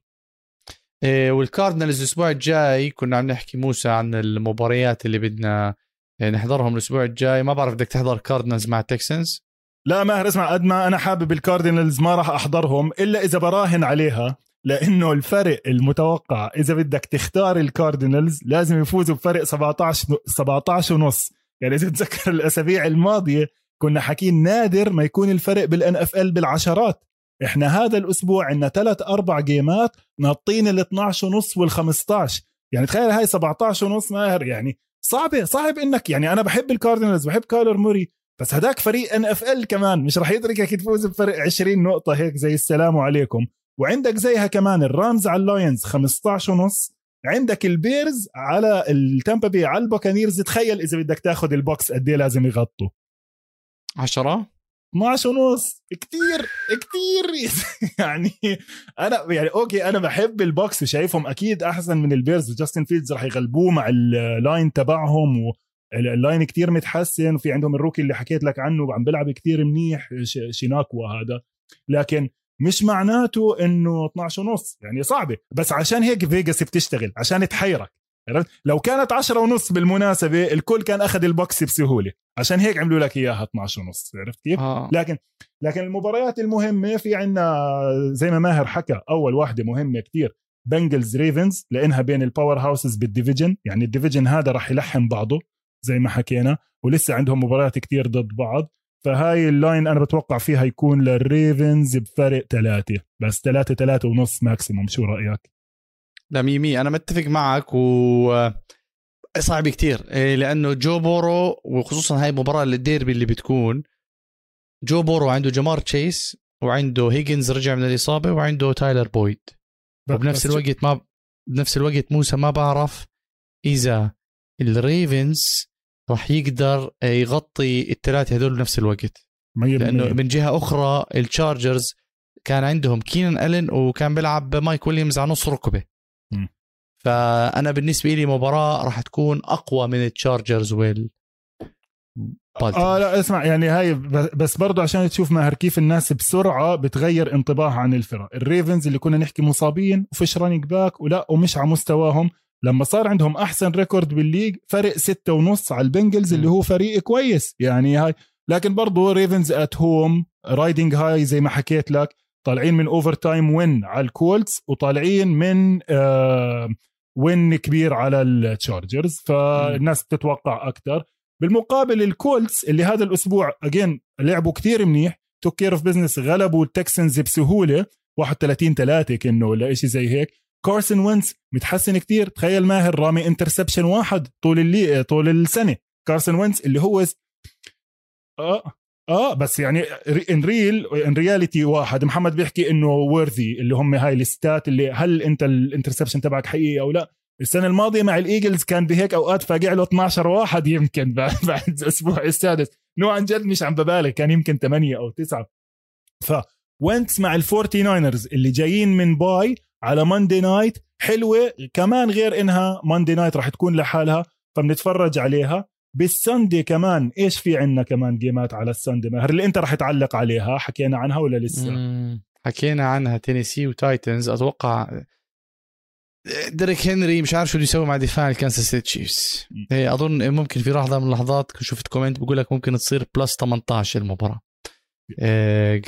إيه والكاردنالز الأسبوع الجاي كنا عم نحكي موسى عن المباريات اللي بدنا إيه، نحضرهم الأسبوع الجاي. ما بعرف بدك تحضر كاردنالز مع تكسنز لا ماهر اسمع قد ما أنا حابب الكاردينالز ما راح أحضرهم إلا إذا براهن عليها. لأنه الفرق المتوقع إذا بدك تختار الكاردينالز لازم يفوزوا بفرق 17 نو- 17 ونص. يعني إذا تتذكر الأسابيع الماضية كنا حكين نادر ما يكون الفرق بال NFL بالعشرات. إحنا هذا الأسبوع عندنا ثلاث أربع game ات ناطين ال 12 ونص وال 15 يعني تخيل هاي 17 ونص ماهر يعني صعبة صعب إنك يعني أنا بحب الكاردينالز بحب كايلر موري بس هداك فريق NFL كمان مش رح يتركك تفوز بفرق 20 نقطة هيك زي السلام عليكم. وعندك زيها كمان الرامز على اللاينز 15 ونص. عندك البيرز على التامبا بي على البوكانيرز. تخيل إذا بدك تاخذ البوكس قد إيه لازم يغطوا. 10 12 ونص. كتير كتير. (laughs) يعني أنا يعني okay أنا بحب البوكس وشايفهم أكيد أحسن من البيرز. وجاستن فيلدز رح يغلبوه مع ال line تبعهم وال line كتير متحسن. وفي عندهم ال rookie اللي حكيت لك عنه عم بيلعب كتير منيح شيناكوا هذا. لكن مش معناته إنه 12 ونص يعني صعبة. بس عشان هيك فيجاس بتشتغل عشان تحيرك؟ لو كانت 10 ونص بالمناسبة الكل كان أخذ البوكس بسهولة. عشان هيك عملوا لك إياها 12 ونص عرفت كيف؟ آه. لكن لكن المباريات المهمة في عنا زي ما ماهر حكى أول واحدة مهمة كتير بنجلز ريفنز لإنها بين ال powerhouses بال division يعني ال division هذا راح يلحم بعضه زي ما حكينا ولسه عندهم مباريات كتير ضد بعض. فهاي ال line أنا بتوقع فيها يكون للريفنز بفرق ثلاثة بس ثلاثة ثلاثة ونص maximum شو رأيك؟ لا مية مية. أنا متفق معك و صعب كتير. إيه، لأنه جو بورو وخصوصا هاي المباراه الديربي اللي بتكون جو بورو عنده جامار تشيس وعنده هيجنز رجع من الإصابة وعنده تايلر بويد. وبنفس الوقت ما بنفس الوقت موسى ما بعرف إذا الريفنز راح يقدر يغطي الثلاثه هدول بنفس الوقت لأنه. من جهة أخرى التشارجرز كان عندهم كينان الين وكان بيلعب مايك ويليامز على نص ركبة م. فأنا بالنسبة لي مباراة راح تكون أقوى من التشارجرز وال آه لا اسمع يعني هاي بس برضو عشان تشوف ماهر كيف الناس بسرعة بتغير انطباعها عن الفرق الريفنز اللي كنا نحكي مصابين وفيش running back ولا ومش على مستواهم لما صار عندهم أحسن record بال league فرق ستة ونص على البنجلز اللي. هو فريق كويس. يعني هاي لكن برضو ريفنز at home riding high زي ما حكيت لك طالعين من overtime win على الكولتس وطالعين من آه win كبير على التشارجرز فالناس بتتوقع أكثر بالمقابل الكولتس اللي هذا الأسبوع اجين لعبوا كتير منيح took care of business غلبوا التكسنز بسهولة 31 3 كأنه ولا شيء زي هيك. كارسون وينز متحسن كتير. تخيل ماهر رامي interception واحد طول اللي طول السنة. كارسون وينز اللي هو آه آه بس يعني in real in reality واحد. محمد بيحكي إنه worthy اللي هم هاي ال stat ات اللي هل أنت ال interception تبعك حقيقي أو لا؟ السنة الماضية مع ال Eagles كان بهيك أوقات فاقع له 12 واحد يمكن (laughs) بعد بعد الأسبوع السادس. نوعا عن جد مش عم ببالغ كان يمكن 8 أو 9 ف wins مع الفورتي ناينرز اللي جايين من bye على Monday night حلوة كمان غير إنها Monday night راح تكون لحالها فبنتفرج عليها. بال Sunday كمان إيش في عندنا كمان game ات على ال Sunday؟ ماهر اللي أنت راح تعلق عليها حكينا عنها ولا لسه؟ مم. حكينا عنها تينيسي و Titans أتوقع ديريك هنري مش عارف شو بده يسوي مع دفاع ال Kansas City Chiefs أظن ممكن في لحظة من اللحظات شفت comment بقول لك ممكن تصير plus 18 المباراة.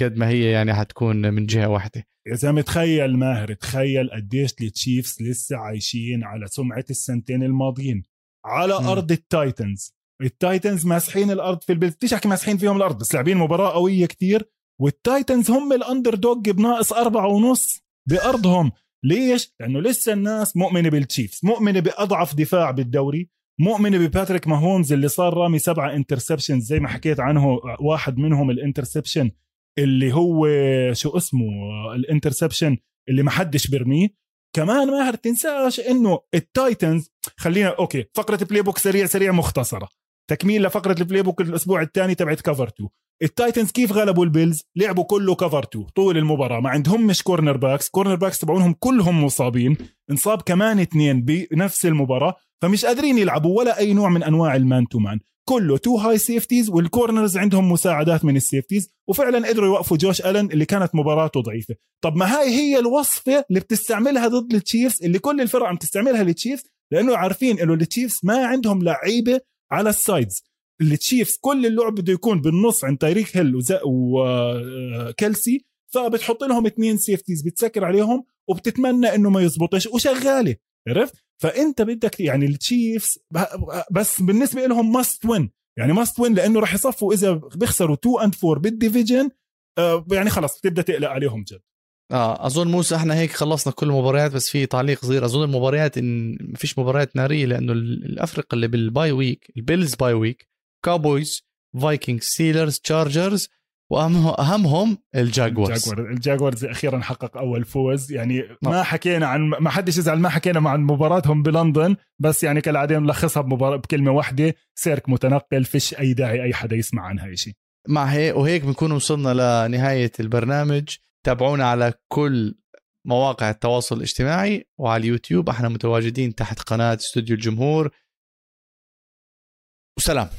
قد ما هي يعني حتكون من جهة واحدة. يا زلمه تخيل ماهر تخيل قديش ال Chiefs لسه عايشين على سمعة السنتين الماضيين. على مم. أرض ال Titans ال Titans ماسحين الأرض في البيت بديش أحكي ماسحين فيهم الأرض بس لاعبين مباراة قوية كتير. وال Titans هم ال underdog بناقص أربعة ونص بأرضهم. ليش؟ لأنه لسه الناس مؤمنة بال Chiefs مؤمنة بأضعف دفاع بالدوري. مؤمنه ب Patrick Mahomes اللي صار رامي سبعة interception زي ما حكيت عنه واحد منهم ال interception اللي هو شو اسمه؟ ال interception اللي ما حدش بيرميه. كمان ماهر تنساش إنه ال Titans خلينا okay فقرة playbook سريع سريع مختصرة. تكميل لفقرة ال playbook الأسبوع الثاني تبعت cover 2 ال Titans كيف غلبوا ال Bills؟ لعبوا كله cover 2 طول المباراة. ما عندهم مش cornerbacks cornerbacks تبعونهم كلهم مصابين. انصاب كمان اثنين بنفس المباراة. فمش قادرين يلعبوا ولا أي نوع من أنواع ال man to man كله two high safeties وال corners عندهم مساعدات من ال safeties وفعلا قدروا يوقفوا Josh Allen اللي كانت مباراته ضعيفة. طب ما هاي هي الوصفة اللي بتستعملها ضد ال Chiefs اللي كل الفرق عم تستعملها لل Chiefs لأنه عارفين إنه ال Chiefs ما عندهم لعيبة على ال sides. ال Chiefs كل اللعب بده يكون بالنص عند Tyreek Hill و Kelce فبتحط لهم اثنين safeties بتسكر عليهم وبتتمنى إنه ما يزبطش وشغالة. عرفت؟ فأنت بدك يعني ال Chiefs بس بالنسبة لهم must win يعني must win لأنه راح يصفوا إذا بيخسروا 2 and 4 بال division يعني خلص بتبدأ تقلق عليهم جد. آه أظن موسى إحنا هيك خلصنا كل المباريات بس في تعليق صغير. أظن المباريات إن ما فيش مباريات نارية لأنه الافرقه اللي بال bye week ال Bills bye week Cowboys Vikings Steelers Chargers واهمهم ال Jaguars. ال Jaguars ال Jaguars أخيرا حقق أول فوز. يعني ما حكينا عن ما حدش يزعل ما حكينا عن مباراتهم بلندن بس يعني كالعادة نلخصها بمباراة بكلمة واحدة. سيرك متنقل فيش أي داعي أي حدا يسمع عن هاي الشيء مع هيك وهيك بنكون وصلنا لنهاية البرنامج. تابعونا على كل مواقع التواصل الاجتماعي وعلى اليوتيوب. إحنا متواجدين تحت قناة استوديو الجمهور. وسلام.